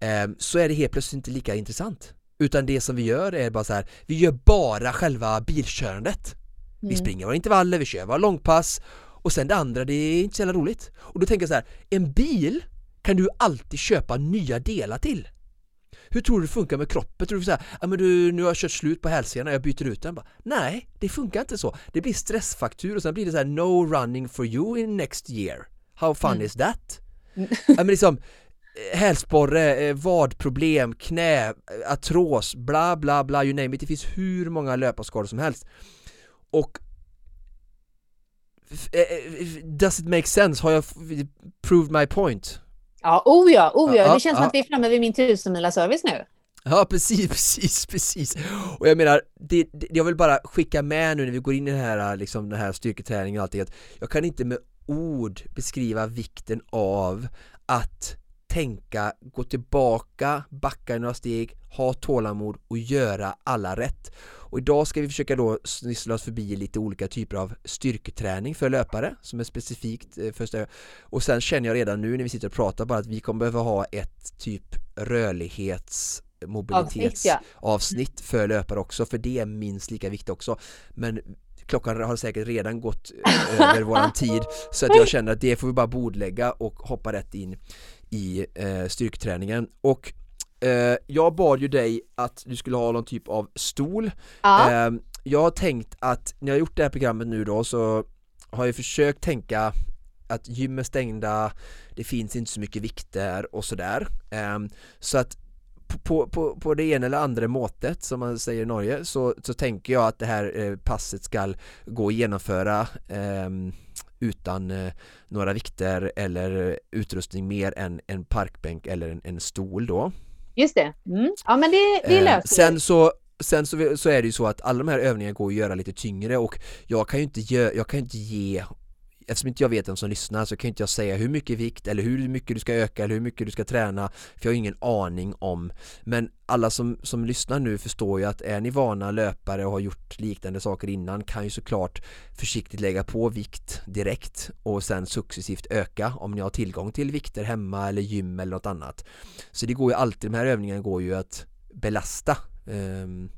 eh, så är det helt plötsligt inte lika intressant utan det som vi gör är bara så här, vi gör bara själva bilkörandet mm. vi springer våra intervaller, vi kör våra långpass och sen det andra, det är inte så jävla roligt. Och då tänker jag så här, en bil kan du alltid köpa nya delar till. Hur tror du det funkar med kroppen? Tror du såhär, ja men du, nu har jag kört slut på hälsenorna, jag byter ut den bara. Nej, det funkar inte så. Det blir stressfaktur och sen blir det så här, no running for you in next year. How fun mm. is that? ja men liksom eh, hälsporre, eh, vadproblem, knä, artros, bla bla bla, you name it. Det finns hur många löparskador som helst. Och eh, Does it make sense? Har jag proved my point? Ja, oh ja, oh ja. det känns som att vi är framme vid min tusenmila service nu. Ja, precis, precis, precis. Och jag menar, det, det, jag vill bara skicka med nu när vi går in i den här, liksom, den här styrketräningen och allting, att jag kan inte med ord beskriva vikten av att tänka, gå tillbaka, backa några steg, ha tålamod och göra alla rätt. Och idag ska vi försöka då snissla oss förbi lite olika typer av styrketräning för löpare som är specifikt eh, för stöd. Och sen känner jag redan nu när vi sitter och pratar bara att vi kommer behöva ha ett typ rörlighets mobilitetsavsnitt ja. för löpare också för det är minst lika viktigt också men klockan har säkert redan gått eh, över våran tid så att jag känner att det får vi bara bordlägga och hoppa rätt in i eh, styrketräningen och eh, jag bad ju dig att du skulle ha någon typ av stol ja. eh, jag har tänkt att när jag har gjort det här programmet nu då så har jag försökt tänka att gym är stängda, det finns inte så mycket vikter och sådär eh, så att på, på, på det ena eller andra måttet som man säger i Norge så, så tänker jag att det här eh, passet ska gå att genomföra eh, utan eh, några vikter eller utrustning mer än en parkbänk eller en, en stol då. Just det, mm. ja men det, det eh, löser Sen så Sen så, så, är det ju så att alla de här övningarna går att göra lite tyngre och jag kan ju inte, ge, jag kan inte ge eftersom inte jag vet vem som lyssnar så kan inte jag säga hur mycket vikt eller hur mycket du ska öka eller hur mycket du ska träna för jag har ingen aning om. Men alla som, som lyssnar nu förstår ju att är ni vana löpare och har gjort liknande saker innan kan ju såklart försiktigt lägga på vikt direkt och sen successivt öka om ni har tillgång till vikter hemma eller gym eller något annat. Så det går ju alltid, de här övningarna går ju att belasta um,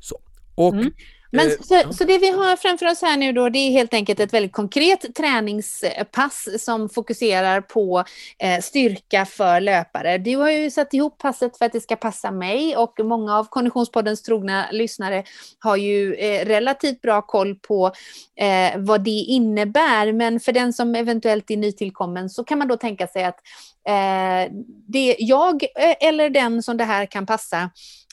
så. Och mm. Men eh, så, så, det vi har framför oss här nu då, det är helt enkelt ett väldigt konkret träningspass som fokuserar på eh, styrka för löpare. Du har ju satt ihop passet för att det ska passa mig och många av Konditionspoddens trogna lyssnare har ju eh, relativt bra koll på vad det innebär. Men för den som eventuellt är nytillkommen så kan man då tänka sig att det jag eller den som det här kan passa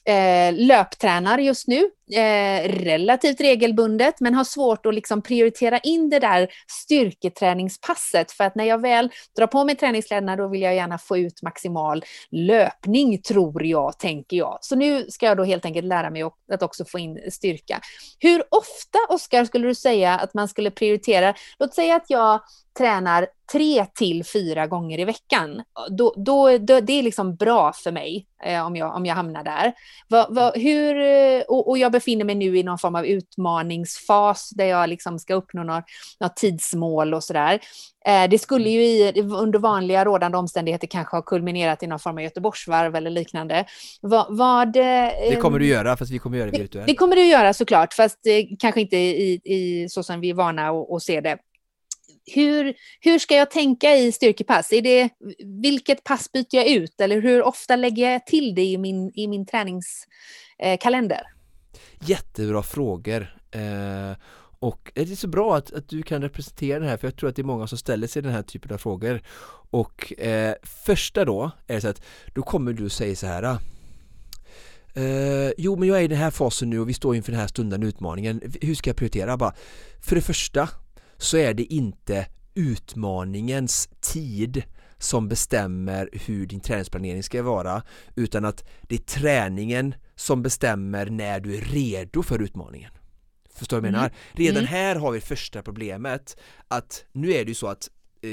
eh, löptränar just nu, eh, relativt regelbundet, men har svårt att liksom prioritera in det där styrketräningspasset. För att när jag väl drar på mig träningskläderna, då vill jag gärna få ut maximal löpning, tror jag, tänker jag. Så nu ska jag då helt enkelt lära mig att också få in styrka. Hur ofta, Oskar, skulle du säga att man skulle prioritera? Låt säga att jag tränar tre till fyra gånger i veckan, då, då, då, det är liksom bra för mig eh, om, jag, om jag hamnar där. Va, va, hur, eh, och, och, jag befinner mig nu i någon form av utmaningsfas där jag liksom ska uppnå något tidsmål och sådär. Eh, det skulle ju i, under vanliga rådande omständigheter kanske ha kulminerat i någon form av Göteborgsvarv eller liknande. Va, vad, eh, det kommer du göra, fast vi kommer göra det virtuellt. Det, det kommer du göra såklart, fast eh, kanske inte i, i så som vi är vana att se det hur, hur ska jag tänka i styrkepass? Är det, vilket pass byter jag ut eller hur ofta lägger jag till det i min, i min träningskalender? Jättebra frågor. Eh, och det är så bra att, att du kan representera det här för jag tror att det är många som ställer sig den här typen av frågor. Och eh, första då är det så att då kommer du säga så här Uh, jo men jag är i den här fasen nu och vi står inför den här stundande utmaningen. Hur ska jag prioritera? Bara, för det första så är det inte utmaningens tid som bestämmer hur din träningsplanering ska vara utan att det är träningen som bestämmer när du är redo för utmaningen. Förstår du vad jag menar? Mm. Redan mm. här har vi första problemet att nu är det ju så att eh,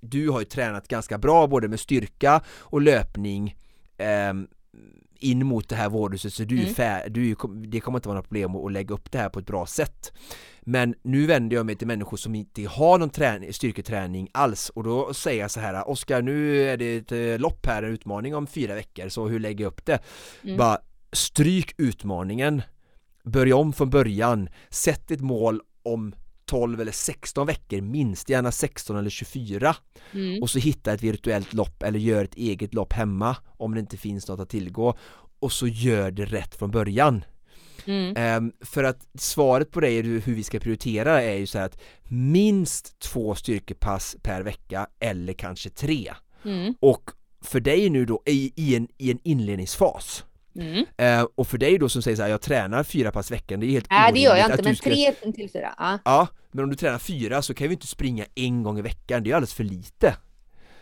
du har ju tränat ganska bra både med styrka och löpning eh, in mot det här vårdhuset så du är mm. fär, du, det kommer inte vara något problem att lägga upp det här på ett bra sätt Men nu vänder jag mig till människor som inte har någon träning, styrketräning alls och då säger jag så här Oskar nu är det ett eh, lopp här, en utmaning om fyra veckor så hur lägger jag upp det? Mm. Bara stryk utmaningen Börja om från början Sätt ett mål om 12 eller 16 veckor minst, gärna 16 eller 24 mm. och så hitta ett virtuellt lopp eller gör ett eget lopp hemma om det inte finns något att tillgå och så gör det rätt från början Mm. Um, för att svaret på det hur vi ska prioritera är ju så att minst två styrkepass per vecka eller kanske tre. Mm. Och för dig nu då i, i, en, i en inledningsfas Mm. Uh, och för dig då som säger så här, jag tränar fyra pass i veckan, det är helt Nej det gör jag inte, men ska... tre till fyra. Ja. ja, men om du tränar fyra så kan vi inte springa en gång i veckan, det är alldeles för lite.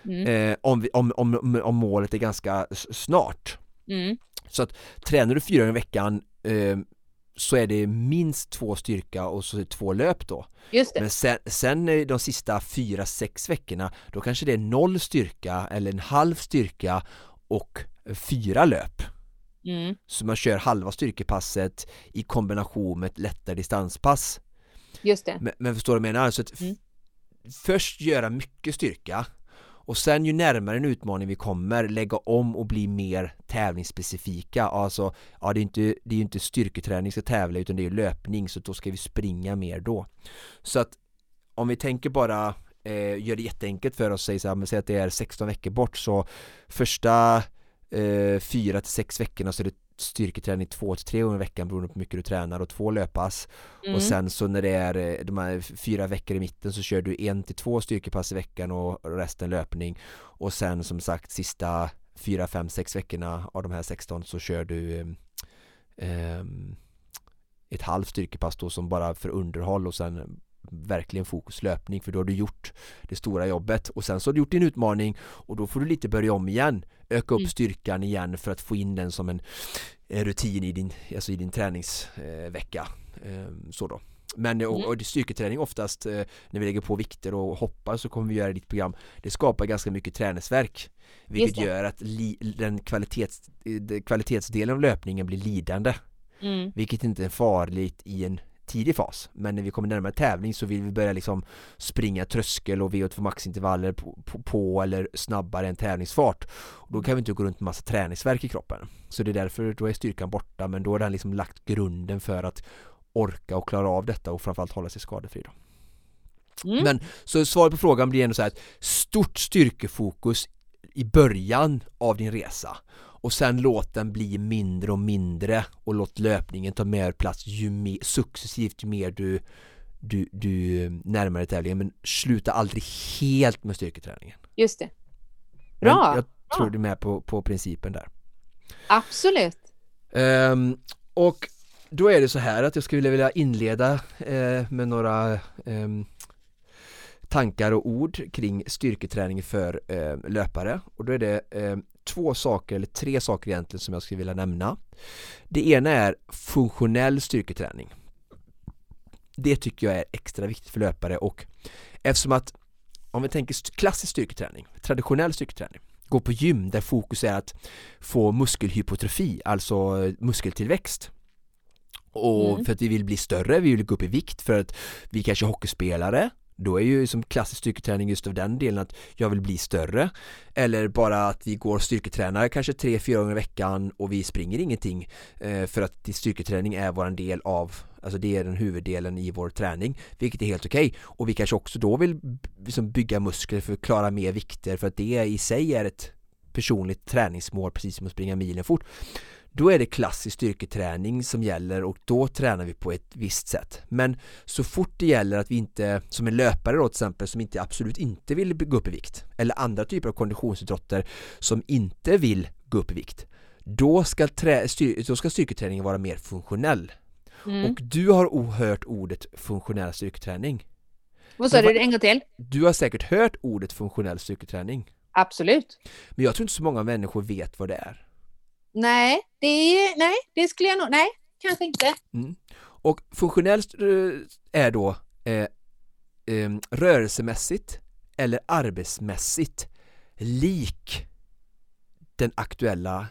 Mm. Uh, om, vi, om, om, om målet är ganska snart. Mm. Så att tränar du fyra gånger i veckan uh, så är det minst två styrka och så två löp då. Just det. Men sen, sen de sista fyra, sex veckorna då kanske det är noll styrka eller en halv styrka och fyra löp. Mm. Så man kör halva styrkepasset i kombination med ett lättare distanspass. Just det. Men, men förstår du vad jag menar? Så att mm. först göra mycket styrka och sen ju närmare en utmaning vi kommer lägga om och bli mer tävlingsspecifika Alltså, ja det är inte, det är inte styrketräning ska tävla utan det är löpning så då ska vi springa mer då Så att om vi tänker bara eh, gör det jätteenkelt för oss, säg, så här, men säg att det är 16 veckor bort så första eh, 4 till 6 veckorna så är det styrketräning två till tre gånger i veckan beroende på hur mycket du tränar och två löppass mm. och sen så när det är eh, de här fyra veckor i mitten så kör du en till två styrkepass i veckan och resten löpning och sen som sagt sista fyra, fem, sex veckorna av de här 16 så kör du eh, ett halvt styrkepass då som bara för underhåll och sen verkligen fokus löpning för då har du gjort det stora jobbet. Och sen så har du gjort din utmaning och då får du lite börja om igen. Öka upp mm. styrkan igen för att få in den som en rutin i din, alltså i din träningsvecka. Ehm, så då. Men och, mm. och styrketräning oftast eh, när vi lägger på vikter och hoppar så kommer vi göra ditt program Det skapar ganska mycket träningsverk. Vilket gör att li, den kvalitets, kvalitetsdelen av löpningen blir lidande. Mm. Vilket inte är farligt i en tidig fas men när vi kommer närmare tävling så vill vi börja liksom springa tröskel och VO2 maxintervaller på, på, på, eller snabbare än tävlingsfart och då kan vi inte gå runt med massa träningsverk i kroppen så det är därför då är styrkan borta men då har den liksom lagt grunden för att orka och klara av detta och framförallt hålla sig skadefri då. Mm. Men så svaret på frågan blir ändå så här ett stort styrkefokus i början av din resa och sen låt den bli mindre och mindre och låt löpningen ta mer plats ju mer, successivt ju mer du, du, du närmar dig tävlingen men sluta aldrig helt med styrketräningen. Just det. Bra! Men jag tror Bra. du är med på, på principen där. Absolut. Um, och då är det så här att jag skulle vilja inleda uh, med några um, tankar och ord kring styrketräning för uh, löpare och då är det uh, två saker, eller tre saker egentligen som jag skulle vilja nämna. Det ena är funktionell styrketräning. Det tycker jag är extra viktigt för löpare och eftersom att om vi tänker klassisk styrketräning, traditionell styrketräning, gå på gym där fokus är att få muskelhypotrofi, alltså muskeltillväxt och mm. för att vi vill bli större, vi vill gå upp i vikt för att vi kanske är hockeyspelare då är ju som klassisk styrketräning just av den delen att jag vill bli större eller bara att vi går styrketränar kanske tre, fyra gånger i veckan och vi springer ingenting eh, för att styrketräning är våran del av Alltså det är den huvuddelen i vår träning Vilket är helt okej okay. Och vi kanske också då vill liksom bygga muskler för att klara mer vikter för att det i sig är ett personligt träningsmål precis som att springa milen fort då är det klassisk styrketräning som gäller och då tränar vi på ett visst sätt. Men så fort det gäller att vi inte, som en löpare då till exempel, som inte absolut inte vill gå upp i vikt eller andra typer av konditionsidrotter som inte vill gå upp i vikt då ska, trä, styr, då ska styrketräningen vara mer funktionell. Mm. Och du har hört ordet funktionell styrketräning. Vad sa du en gång till? Du har säkert hört ordet funktionell styrketräning. Absolut. Men jag tror inte så många människor vet vad det är. Nej, det, nej, det skulle jag nog, nej, kanske inte. Mm. Och funktionellt eh, är då eh, eh, rörelsemässigt eller arbetsmässigt lik den aktuella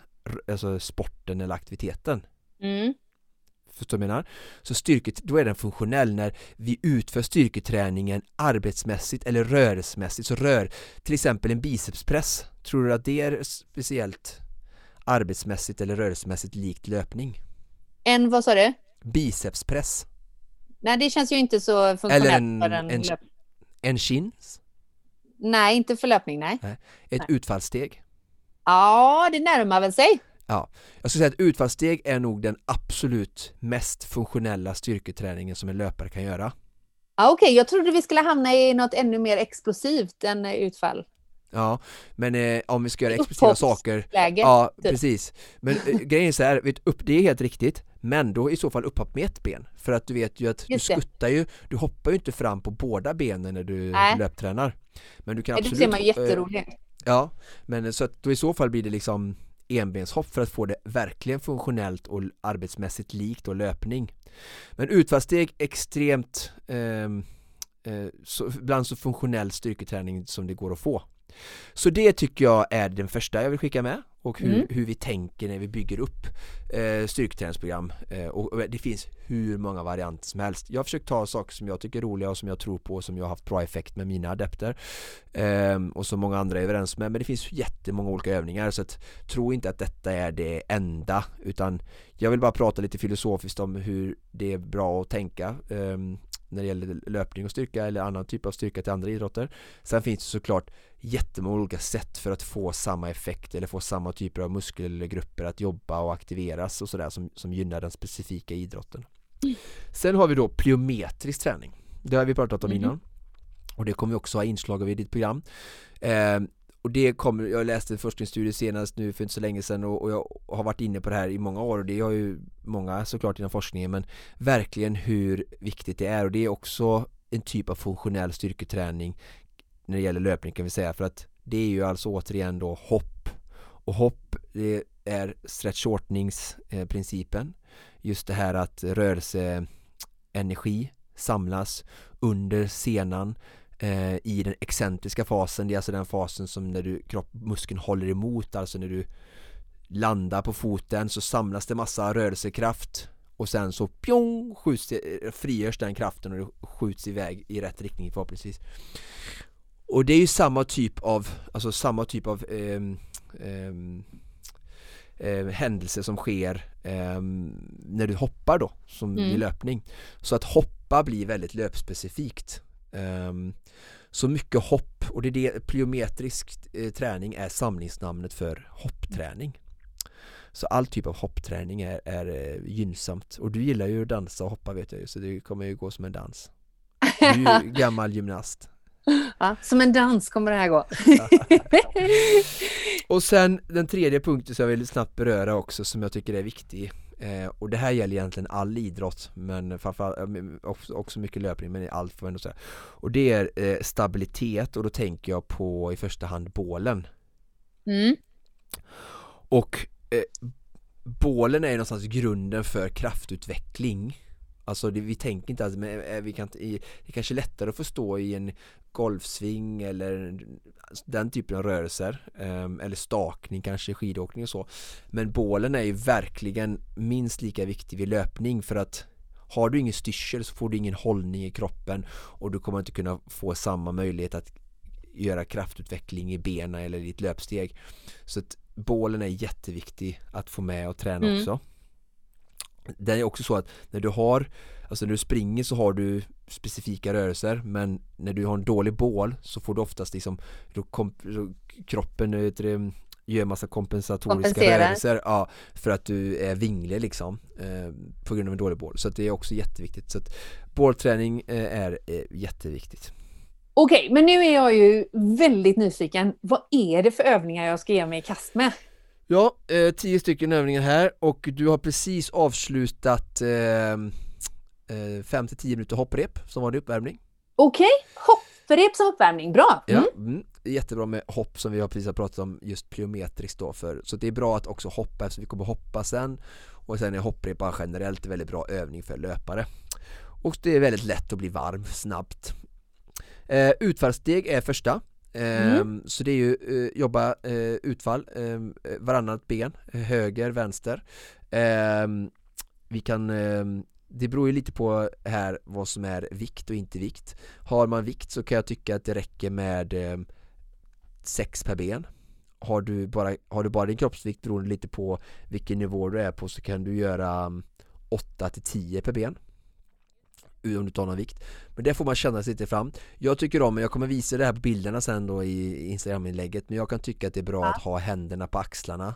alltså sporten eller aktiviteten. Mm. Förstår du vad jag menar? Så styrket, då är den funktionell när vi utför styrketräningen arbetsmässigt eller rörelsemässigt. Så rör till exempel en bicepspress. Tror du att det är speciellt arbetsmässigt eller rörelsemässigt likt löpning. En, vad sa du? Bicepspress. Nej, det känns ju inte så funktionellt Eller en, för en, en, löp... en chins. Nej, inte för löpning, nej. Nej. Ett utfallssteg. Ja, det närmar väl sig. Ja, jag skulle säga att utfallssteg är nog den absolut mest funktionella styrketräningen som en löpare kan göra. Ja, Okej, jag trodde vi skulle hamna i något ännu mer explosivt än utfall. Ja, men eh, om vi ska göra explosiva saker. Ja, typ. precis. Men eh, grejen är så här, vet, upp, det är helt riktigt Men då i så fall upphopp med ett ben För att du vet ju att du Just det. skuttar ju Du hoppar ju inte fram på båda benen när du Nej. löptränar Men du kan Det absolut ser man eh, jätteroligt. Ja, men så att då i så fall blir det liksom enbenshopp för att få det verkligen funktionellt och arbetsmässigt likt och löpning. Men utfallssteg extremt ehm, eh, så, ibland så funktionell styrketräning som det går att få. Så det tycker jag är den första jag vill skicka med och hur, Mm. hur vi tänker när vi bygger upp eh, styrketräningsprogram eh, och, det finns hur många varianter som helst. Jag har försökt ta saker som jag tycker är roliga och som jag tror på och som jag har haft bra effekt med mina adepter Ehm, och som många andra är överens med men det finns jättemånga olika övningar så att tro inte att detta är det enda utan jag vill bara prata lite filosofiskt om hur det är bra att tänka ehm, när det gäller löpning och styrka eller annan typ av styrka till andra idrotter. Sen finns det såklart jättemånga olika sätt för att få samma effekt eller få samma typer av muskelgrupper att jobba och aktiveras och sådär som, som gynnar den specifika idrotten. Sen har vi då plyometrisk träning. Det har vi pratat om Mhm. innan. Och det kommer vi också ha inslag av i ditt program. Eh, och det kommer, jag läste en forskningsstudie senast nu för inte så länge sedan och, och jag har varit inne på det här i många år och det har ju många såklart inom forskningen men verkligen hur viktigt det är. Och det är också en typ av funktionell styrketräning när det gäller löpning kan vi säga för att det är ju alltså återigen då hopp. Och hopp det är stretch-shortningsprincipen just det här att rörelseenergi samlas under senan eh, i den excentriska fasen, det är alltså den fasen som när du kropp, muskeln håller emot, alltså när du landar på foten så samlas det massa rörelsekraft och sen så pjong, skjuts det, frigörs den kraften och det skjuts iväg i rätt riktning förhoppningsvis. Och det är ju samma typ av, alltså samma typ av ehm, ehm, eh, händelse som sker ehm, när du hoppar då, som i Mm. löpning. Så att hoppa blir väldigt löpspecifikt. Ehm, så mycket hopp och det är det plyometrisk eh, träning är samlingsnamnet för hoppträning. Så all typ av hoppträning är, är eh, gynnsamt och du gillar ju att dansa och hoppa vet jag ju så det kommer ju gå som en dans. Du är ju gammal gymnast. Ja, som en dans kommer det här gå. Och sen den tredje punkten som jag vill snabbt beröra också som jag tycker är viktig eh, och det här gäller egentligen all idrott men framförallt också, mycket löpning men allt får man ändå säga. Och det är eh, stabilitet och då tänker jag på i första hand bålen. Mm. och eh, bålen är ju någonstans grunden för kraftutveckling Alltså det, vi tänker inte att men, eh, vi kan det är kanske är lättare att förstå i en golfsving eller den typen av rörelser ehm, eller stakning kanske, skidåkning och så. Men bålen är ju verkligen minst lika viktig vid löpning för att har du ingen styrsel så får du ingen hållning i kroppen och du kommer inte kunna få samma möjlighet att göra kraftutveckling i benen eller i ditt löpsteg. Så att bålen är jätteviktig att få med och träna Mm. också det är också så att när du har Alltså när du springer så har du specifika rörelser men när du har en dålig bål så får du oftast liksom då kom, då kroppen det, gör massa kompensatoriska rörelser ja, för att du är vinglig liksom eh, på grund av en dålig bål så det är också jätteviktigt så att bålträning eh, är eh, jätteviktigt Okej, men nu är jag ju väldigt nyfiken. Vad är det för övningar jag ska ge mig i kast med? Ja, eh, tio stycken övningar här och du har precis avslutat eh, eh, 5-10 minuter hopprep som var din uppvärmning Okej, hopprep som uppvärmning. Bra! Mm. Ja, mm, jättebra med hopp som vi har precis har pratat om just plyometriskt då för så det är bra att också hoppa eftersom vi kommer hoppa sen och sen är hopprep generellt en väldigt bra övning för löpare och det är väldigt lätt att bli varm snabbt eh, Utfallssteg är första Mm. Ehm, så det är ju eh, jobba eh, utfall, ehm, eh, varannat ben, höger, vänster. Ehm, vi kan det beror ju lite på här vad som är vikt och inte vikt. Har man vikt så kan jag tycka att det räcker med eh, sex per ben. Har du, bara, har du bara din kroppsvikt beroende lite på vilken nivå du är på så kan du göra 8 till 10 per ben om du tar någon vikt. Men det får man känna sig lite fram. Jag tycker om, jag kommer visa det här på bilderna sen då i Instagram-inlägget, men jag kan tycka att det är bra ja. att ha händerna på axlarna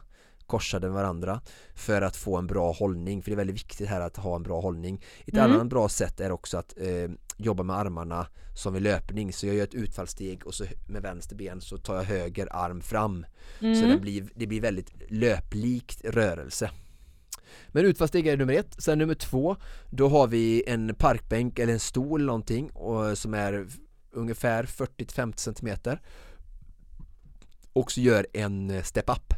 korsade med varandra för att få en bra hållning, för det är väldigt viktigt här att ha en bra hållning. Ett mm. annat bra sätt är också att eh, jobba med armarna som vid löpning, så jag gör ett utfallssteg och så med vänster ben så tar jag höger arm fram. Mm. Så det blir, det blir väldigt löplikt rörelse. Men utfallssteg är nummer ett, sen nummer två Då har vi en parkbänk eller en stol eller någonting och, som är ungefär 40-50 cm Och så gör en step up.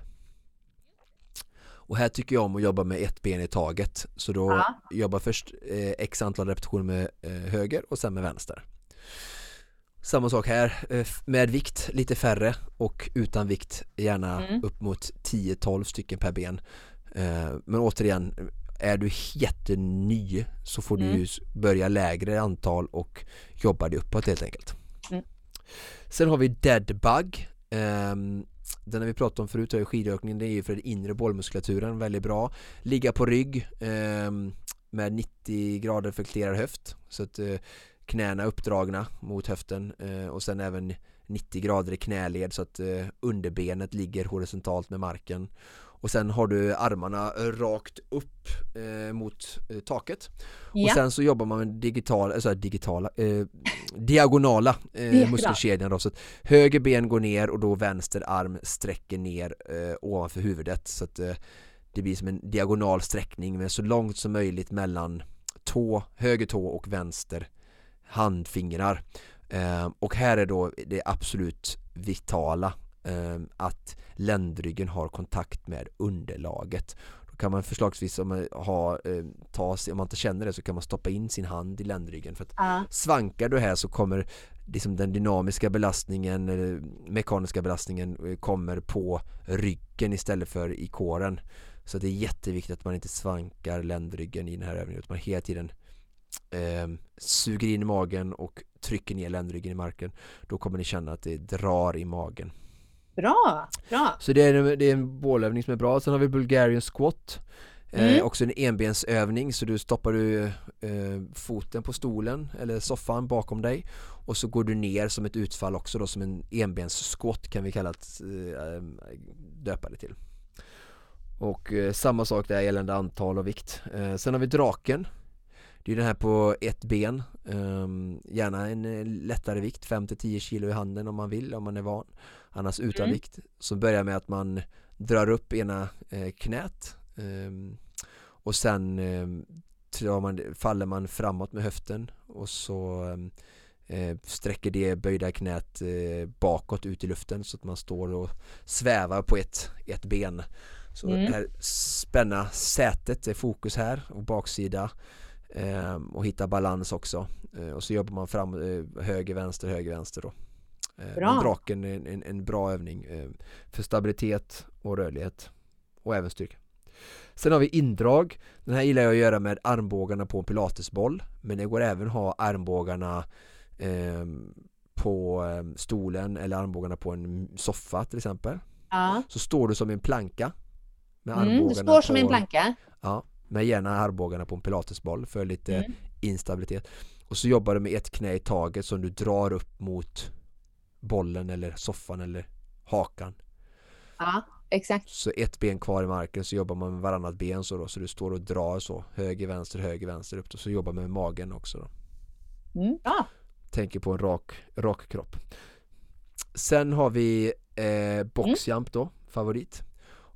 Och här tycker jag om att jobba med ett ben i taget. Så då ja. jobbar först eh, x antal repetitioner med eh, höger och sen med vänster. Samma sak här, eh, med vikt lite färre och utan vikt gärna mm. upp mot 10-12 stycken per ben. Eh, men återigen, är du jätteny så får mm. du börja lägre antal och jobba dig uppåt helt enkelt. Mm. Sen har vi deadbug. Um, den har vi pratat om förut, skidökningen, det är ju för den inre bollmuskulaturen väldigt bra. Ligga på rygg um, med 90 grader flekterad höft så att uh, knäna uppdragna mot höften uh, och sen även 90 grader i knäled så att underbenet ligger horisontalt med marken och sen har du armarna rakt upp eh, mot eh, taket. Ja. och sen så jobbar man med digital, alltså digitala, eh, diagonala eh, muskelkedjan då. Så att höger ben går ner och då vänster arm sträcker ner eh, ovanför huvudet. Så att eh, det blir som en diagonal sträckning med så långt som möjligt mellan tå, höger tå och vänster handfingrar. Eh, och här är då det absolut vitala. eh, att ländryggen har kontakt med underlaget. Då kan man förslagsvis om man, ha, eh, ta, om man inte känner det så kan man stoppa in sin hand i ländryggen för att uh. svankar du här så kommer liksom den dynamiska belastningen mekaniska belastningen eh, kommer på ryggen istället för i kåren. Så det är jätteviktigt att man inte svankar ländryggen i den här övningen utan man hela tiden eh, suger in i magen och trycker ner ländryggen i marken. Då kommer ni känna att det drar i magen. Bra, bra. Så det är, det är en bålövning som är bra. Sen har vi Bulgarian squat. Eh, mm. Eh, också en enbensövning så du stoppar du eh, foten på stolen eller soffan bakom dig och så går du ner som ett utfall också då som en enbens kan vi kalla att eh, döpa det till. Och eh, samma sak där gällande antal och vikt. Eh, sen har vi draken. Det är den här på ett ben, um, gärna en lättare vikt, 5-10 kilo i handen om man vill, om man är van annars utan mm. vikt så börjar med att man drar upp ena eh, knät eh, och sen eh, man, faller man framåt med höften och så eh, sträcker det böjda knät eh, bakåt ut i luften så att man står och svävar på ett, ett ben så mm. här spänna sätet är fokus här och baksida eh, och hitta balans också eh, och så jobbar man fram höger vänster höger vänster då bra. Men draken är en, en, en, bra övning eh, för stabilitet och rörlighet och även styrka. Sen har vi indrag. Den här gillar jag att göra med armbågarna på en pilatesboll men det går även att ha armbågarna eh, på eh, stolen eller armbågarna på en soffa till exempel. Ja. Så står du som en planka. Med mm, du står som på, en planka. Ja, med gärna armbågarna på en pilatesboll för lite mm. instabilitet. Och så jobbar du med ett knä i taget som du drar upp mot bollen eller soffan eller hakan. Ja, exakt. Så ett ben kvar i marken så jobbar man med varannat ben så då så du står och drar så höger vänster höger vänster upp och så jobbar man med magen också då. Mm, ja. Tänker på en rak, rak kropp. Sen har vi eh, boxjump då, favorit.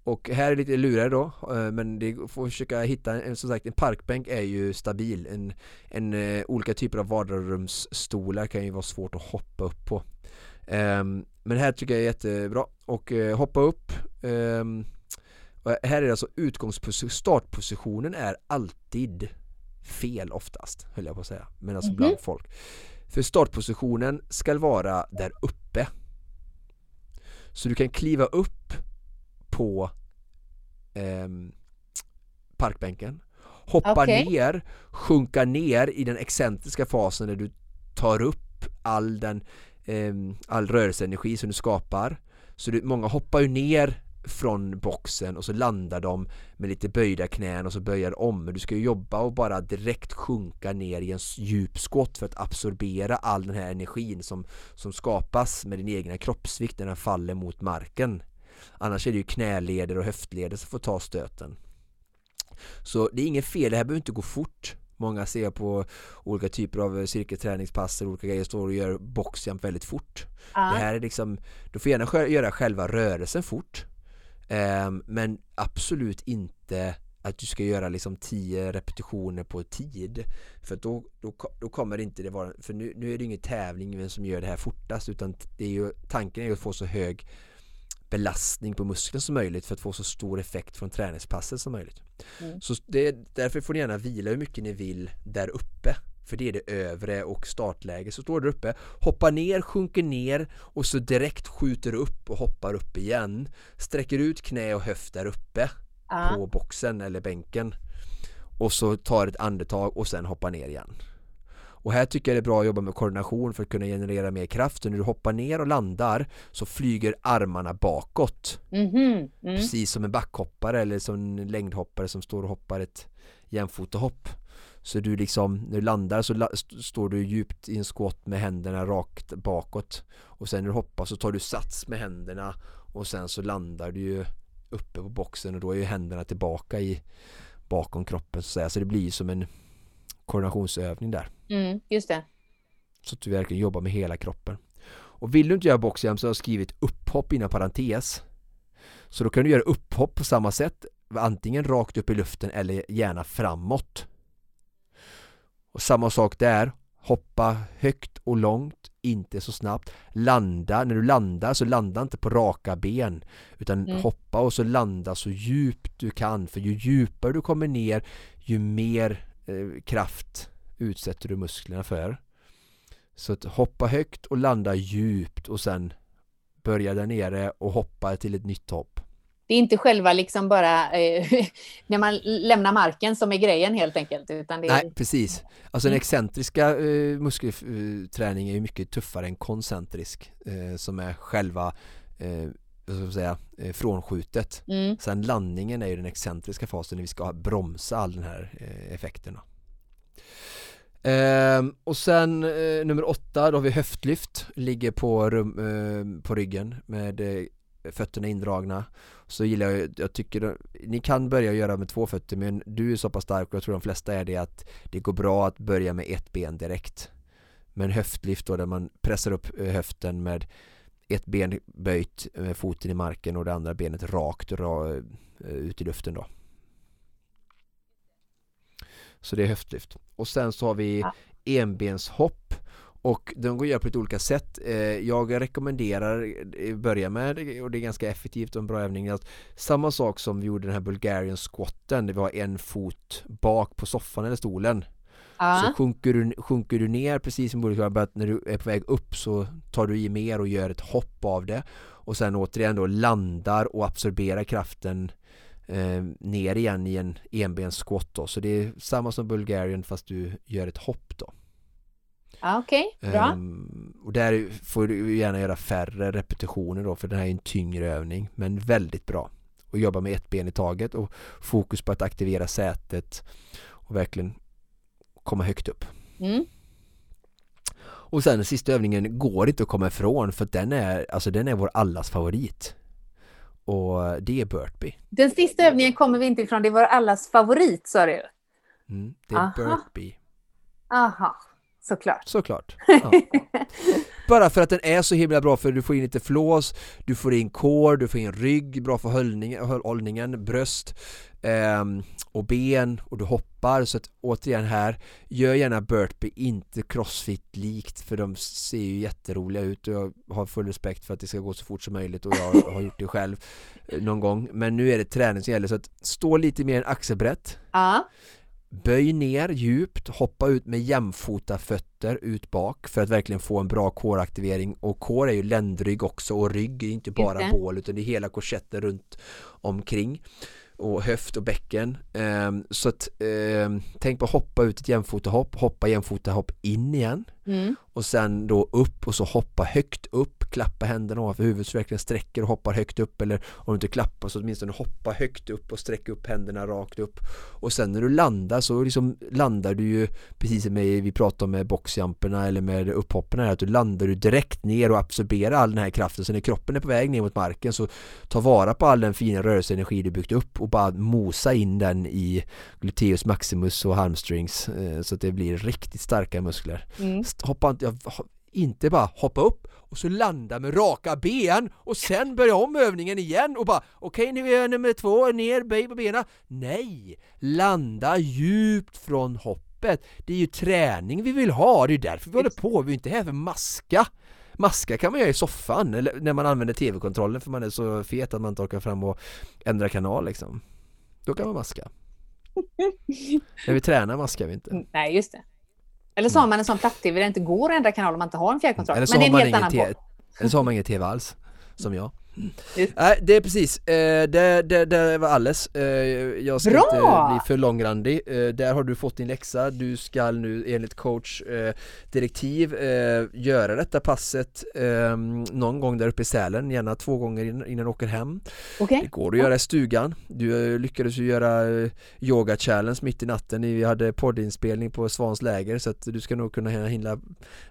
Och här är lite lurigare då, eh, men det får försöka hitta, en, som sagt en parkbänk är ju stabil. En, en, uh, olika typer av vardagsrumsstolar kan ju vara svårt att hoppa upp på. Um, men här tycker jag är jättebra. Och uh, hoppa upp. Um, här är alltså utgångsposition, startpositionen är alltid fel oftast höll jag på att säga. Men alltså mm -hmm. bland folk. För startpositionen ska vara där uppe. Så du kan kliva upp på um, parkbänken hoppa okay. ner, sjunka ner i den excentriska fasen där du tar upp all den eh, all rörelseenergi som du skapar. Så du, många hoppar ju ner från boxen och så landar de med lite böjda knän och så böjer om. Men du ska ju jobba och bara direkt sjunka ner i en djup skott för att absorbera all den här energin som, som skapas med din egna kroppsvikt när den faller mot marken. Annars är det ju knäleder och höftleder som får ta stöten. Så det är inget fel, det här behöver inte gå fort. Många ser på olika typer av cirkelträningspass och olika grejer står och gör boxjump väldigt fort. Ja. Det här är liksom, du får gärna göra själva rörelsen fort. Um, men absolut inte att du ska göra liksom 10 repetitioner på tid. För då, då, då kommer inte det vara, för nu, nu är det ingen tävling vem som gör det här fortast utan det är ju, tanken är ju att få så hög belastning på muskeln som möjligt för att få så stor effekt från träningspasset som möjligt. Mm. Så det, därför får ni gärna vila hur mycket ni vill där uppe. För det är det övre och startläge. Så står du uppe, hoppar ner, sjunker ner och så direkt skjuter upp och hoppar upp igen. Sträcker ut knä och höft där uppe ah. på boxen eller bänken. Och så tar ett andetag och sen hoppar ner igen. Och här tycker jag det är bra att jobba med koordination för att kunna generera mer kraft. Och när du hoppar ner och landar så flyger armarna bakåt. Mm -hmm. mm. Precis som en backhoppare eller som en längdhoppare som står och hoppar ett jämfotahopp. Så du liksom, när du landar så la står du djupt i en skott med händerna rakt bakåt. Och sen när du hoppar så tar du sats med händerna och sen så landar du ju uppe på boxen och då är ju händerna tillbaka i bakom kroppen så att säga. Så det blir som en koordinationsövning där. Mm, just det. Så att du verkligen jobbar med hela kroppen. Och vill du inte göra boxjump så har jag skrivit upphopp innan parentes. Så då kan du göra upphopp på samma sätt, antingen rakt upp i luften eller gärna framåt. Och samma sak där, hoppa högt och långt, inte så snabbt. Landa, när du landar så landa inte på raka ben utan mm. hoppa och så landa så djupt du kan för ju djupare du kommer ner ju mer eh, kraft utsätter du musklerna för. Så att hoppa högt och landa djupt och sen börja där nere och hoppa till ett nytt hopp. Det är inte själva liksom bara eh, när man lämnar marken som är grejen helt enkelt. Utan det är... Nej, precis. Alltså den mm. excentriska eh, muskelträningen är mycket tuffare än koncentrisk eh, som är själva ska säga, eh, frånskjutet. Mm. Sen landningen är ju den excentriska fasen när vi ska bromsa all den här eh, effekten. Ehm, och sen eh, nummer åtta, då har vi höftlyft, ligger på, rum, eh, på ryggen med eh, fötterna indragna. Så gillar jag, jag tycker, ni kan börja göra med två fötter men du är så pass stark och jag tror de flesta är det att det går bra att börja med ett ben direkt. Men höftlyft då där man pressar upp eh, höften med ett ben böjt med foten i marken och det andra benet rakt ra, eh, ut i luften då. Så det är höftlyft. Och sen så har vi enbenshopp och de går att göra på lite olika sätt. Eh, jag rekommenderar eh, börja med, och det är ganska effektivt och en bra övning, att samma sak som vi gjorde den här Bulgarian squatten, där vi har en fot bak på soffan eller stolen. Ja. Så sjunker du, sjunker du ner precis som borde att när du är på väg upp så tar du i mer och gör ett hopp av det och sen återigen då landar och absorberar kraften eh, ner igen i en enbens squat då. Så det är samma som Bulgarian fast du gör ett hopp då. Ja, okej, okay. bra. Um, och där får du gärna göra färre repetitioner då för det här är en tyngre övning men väldigt bra. Och jobba med ett ben i taget och fokus på att aktivera sätet och verkligen komma högt upp. Mm. Och sen den sista övningen går inte att komma ifrån för den är, alltså den är vår allas favorit. Och det är Burtby. Den sista övningen kommer vi inte ifrån, det var allas favorit sa du? Mm, det är Aha. Burtby. Aha, såklart. Såklart. Ja. Bara för att den är så himla bra för du får in lite flås, du får in core, du får in rygg, bra för hållningen, hållningen bröst eh, och ben och du hoppar så att återigen här gör gärna burpee inte crossfit likt för de ser ju jätteroliga ut och jag har full respekt för att det ska gå så fort som möjligt och jag har gjort det själv eh, någon gång men nu är det träning som gäller så att stå lite mer än axelbrett ja. Böj ner djupt, hoppa ut med jämfota fötter ut bak för att verkligen få en bra kåraktivering och kår är ju ländrygg också och rygg är inte bara bål utan det är hela korsetten runt omkring och höft och bäcken. Um, så att um, tänk på att hoppa ut ett jämfotahopp, hoppa jämfotahopp in igen. Mm. Och sen då upp och så hoppa högt upp, klappa händerna ovanför huvudet så verkligen sträcker och hoppar högt upp eller om du inte klappar så åtminstone hoppa högt upp och sträcka upp händerna rakt upp och sen när du landar så liksom landar du ju precis som vi pratade om med boxjumperna eller med upphopparna att du landar du direkt ner och absorberar all den här kraften så när kroppen är på väg ner mot marken så ta vara på all den fina rörelseenergi du byggt upp och bara mosa in den i gluteus maximus och hamstrings eh, så att det blir riktigt starka muskler. Mm. Hoppa inte, inte bara hoppa upp och så landa med raka ben och sen börja om övningen igen och bara okej okay, nu är jag nummer två, ner, böj på benen. Nej! Landa djupt från hoppet. Det är ju träning vi vill ha, det är därför vi håller på, vi är inte här för maska. Maska kan man göra i soffan eller när man använder tv-kontrollen för man är så fet att man inte orkar fram och ändra kanal liksom. Då kan man maska. när vi tränar maskar vi inte. Nej, just det. Eller så har man en sån platt-tv där det inte går att ändra kanal om man inte har en fjärrkontroll. Men det är en helt annan. Eller så har man ingen tv alls, som jag. Nej, det är precis, eh, det, det, det var alles. Eh, jag ska Bra! inte bli för långrandig. Eh, där har du fått din läxa. Du ska nu enligt coach direktiv göra detta passet någon gång där uppe i Sälen, gärna två gånger innan du åker hem. Okay. Det går att göra i stugan. Du lyckades ju göra yoga challenge mitt i natten. Vi hade poddinspelning på Svans läger så att du ska nog kunna hinna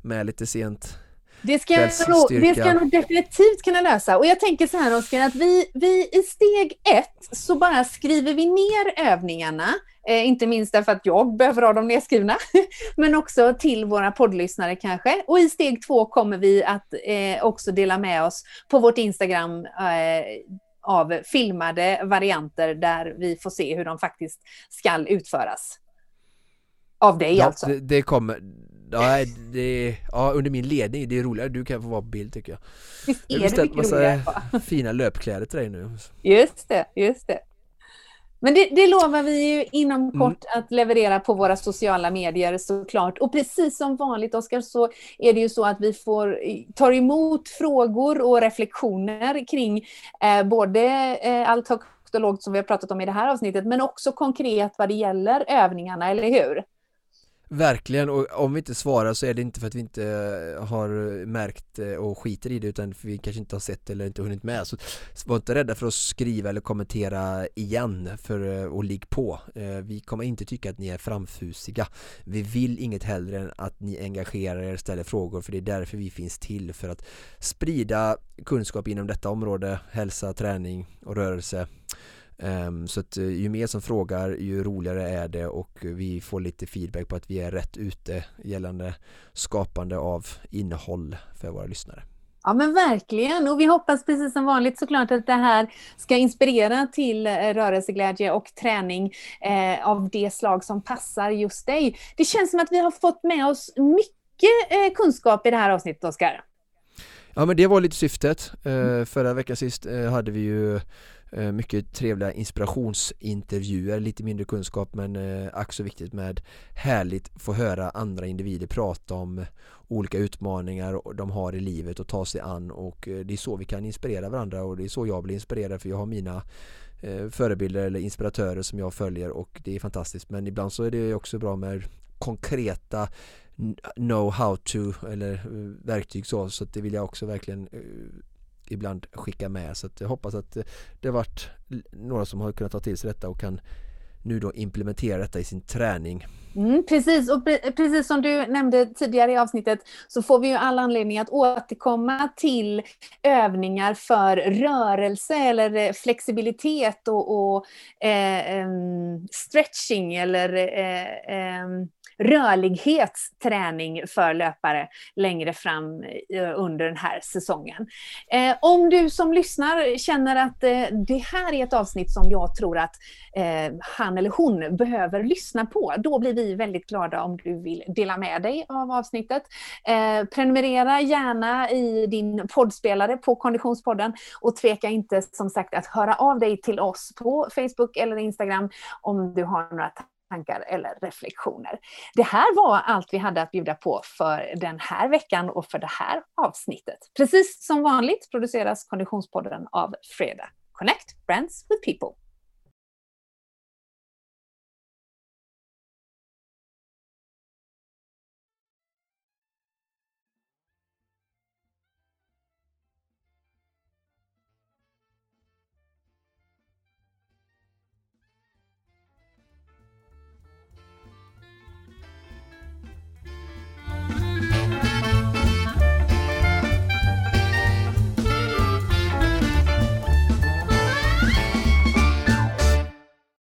med lite sent det ska, nog, det ska jag nog definitivt kunna lösa. Och jag tänker så här Oskar, att vi, vi i steg ett så bara skriver vi ner övningarna. Eh, inte minst därför att jag behöver ha dem nedskrivna, men också till våra poddlyssnare kanske. Och i steg två kommer vi att eh, också dela med oss på vårt Instagram eh, av filmade varianter där vi får se hur de faktiskt skall utföras. Av dig ja, alltså. Det, det kommer Ja, det, ja, under min ledning, det är roligare, du kan få vara på bild tycker jag Visst är jag har beställt massa fina löpkläder till dig nu Just det, just det men det, det lovar vi ju inom mm. kort att leverera på våra sociala medier såklart. Och precis som vanligt Oskar så är det ju så att vi får, tar emot frågor och reflektioner kring eh, både eh, allt högt och lågt som vi har pratat om i det här avsnittet men också konkret vad det gäller övningarna, eller hur? Verkligen, och om vi inte svarar så är det inte för att vi inte eh, har eh, märkt eh, och skiter i det utan för vi kanske inte har sett eller inte hunnit med. Så var inte rädda för att skriva eller kommentera igen för och ligg på. Vi kommer inte tycka att ni är framfusiga. Vi vill inget hellre än att ni engagerar er, ställer frågor för det är därför vi finns till för att sprida kunskap inom detta område hälsa, träning och rörelse så att eh, ju mer som frågar ju roligare är det och vi får lite feedback på att vi är rätt ute gällande skapande av innehåll för våra lyssnare. Ja men verkligen och vi hoppas precis som vanligt såklart att det här ska inspirera till eh, rörelseglädje och träning eh, av det slag som passar just dig. Det känns som att vi har fått med oss mycket eh, kunskap i det här avsnittet Oskar. Ja men det var lite syftet. Eh, förra veckan sist eh, hade vi ju Eh, mycket trevliga inspirationsintervjuer, lite mindre kunskap men eh, ack så viktigt med härligt få höra andra individer prata om olika utmaningar de har i livet och ta sig an och eh, det är så vi kan inspirera varandra och det är så jag blir inspirerad för jag har mina förebilder eller inspiratörer som jag följer och det är fantastiskt. Men ibland så är det också bra med konkreta know how to eller verktyg så så det vill jag också verkligen ibland skicka med så att jag hoppas att det har varit några som har kunnat ta till sig detta och kan nu då implementera detta i sin träning. Mm, precis, och pre precis som du nämnde tidigare i avsnittet så får vi ju all anledning att återkomma till övningar för rörelse eller eh, flexibilitet och, och eh, stretching eller eh, rörlighetsträning för löpare längre fram eh, under den här säsongen. Eh, om du som lyssnar känner att eh, det här är ett avsnitt som jag tror att han eller hon behöver lyssna på, då blir vi väldigt glada om du vill dela med dig av avsnittet. Prenumerera gärna i din poddspelare på Konditionspodden och tveka inte som sagt att höra av dig till oss på Facebook eller Instagram om du har några tankar eller reflektioner. Det här var allt vi hade att bjuda på för den här veckan och för det här avsnittet. Precis som vanligt produceras Konditionspodden av Freda Connect Brands with People.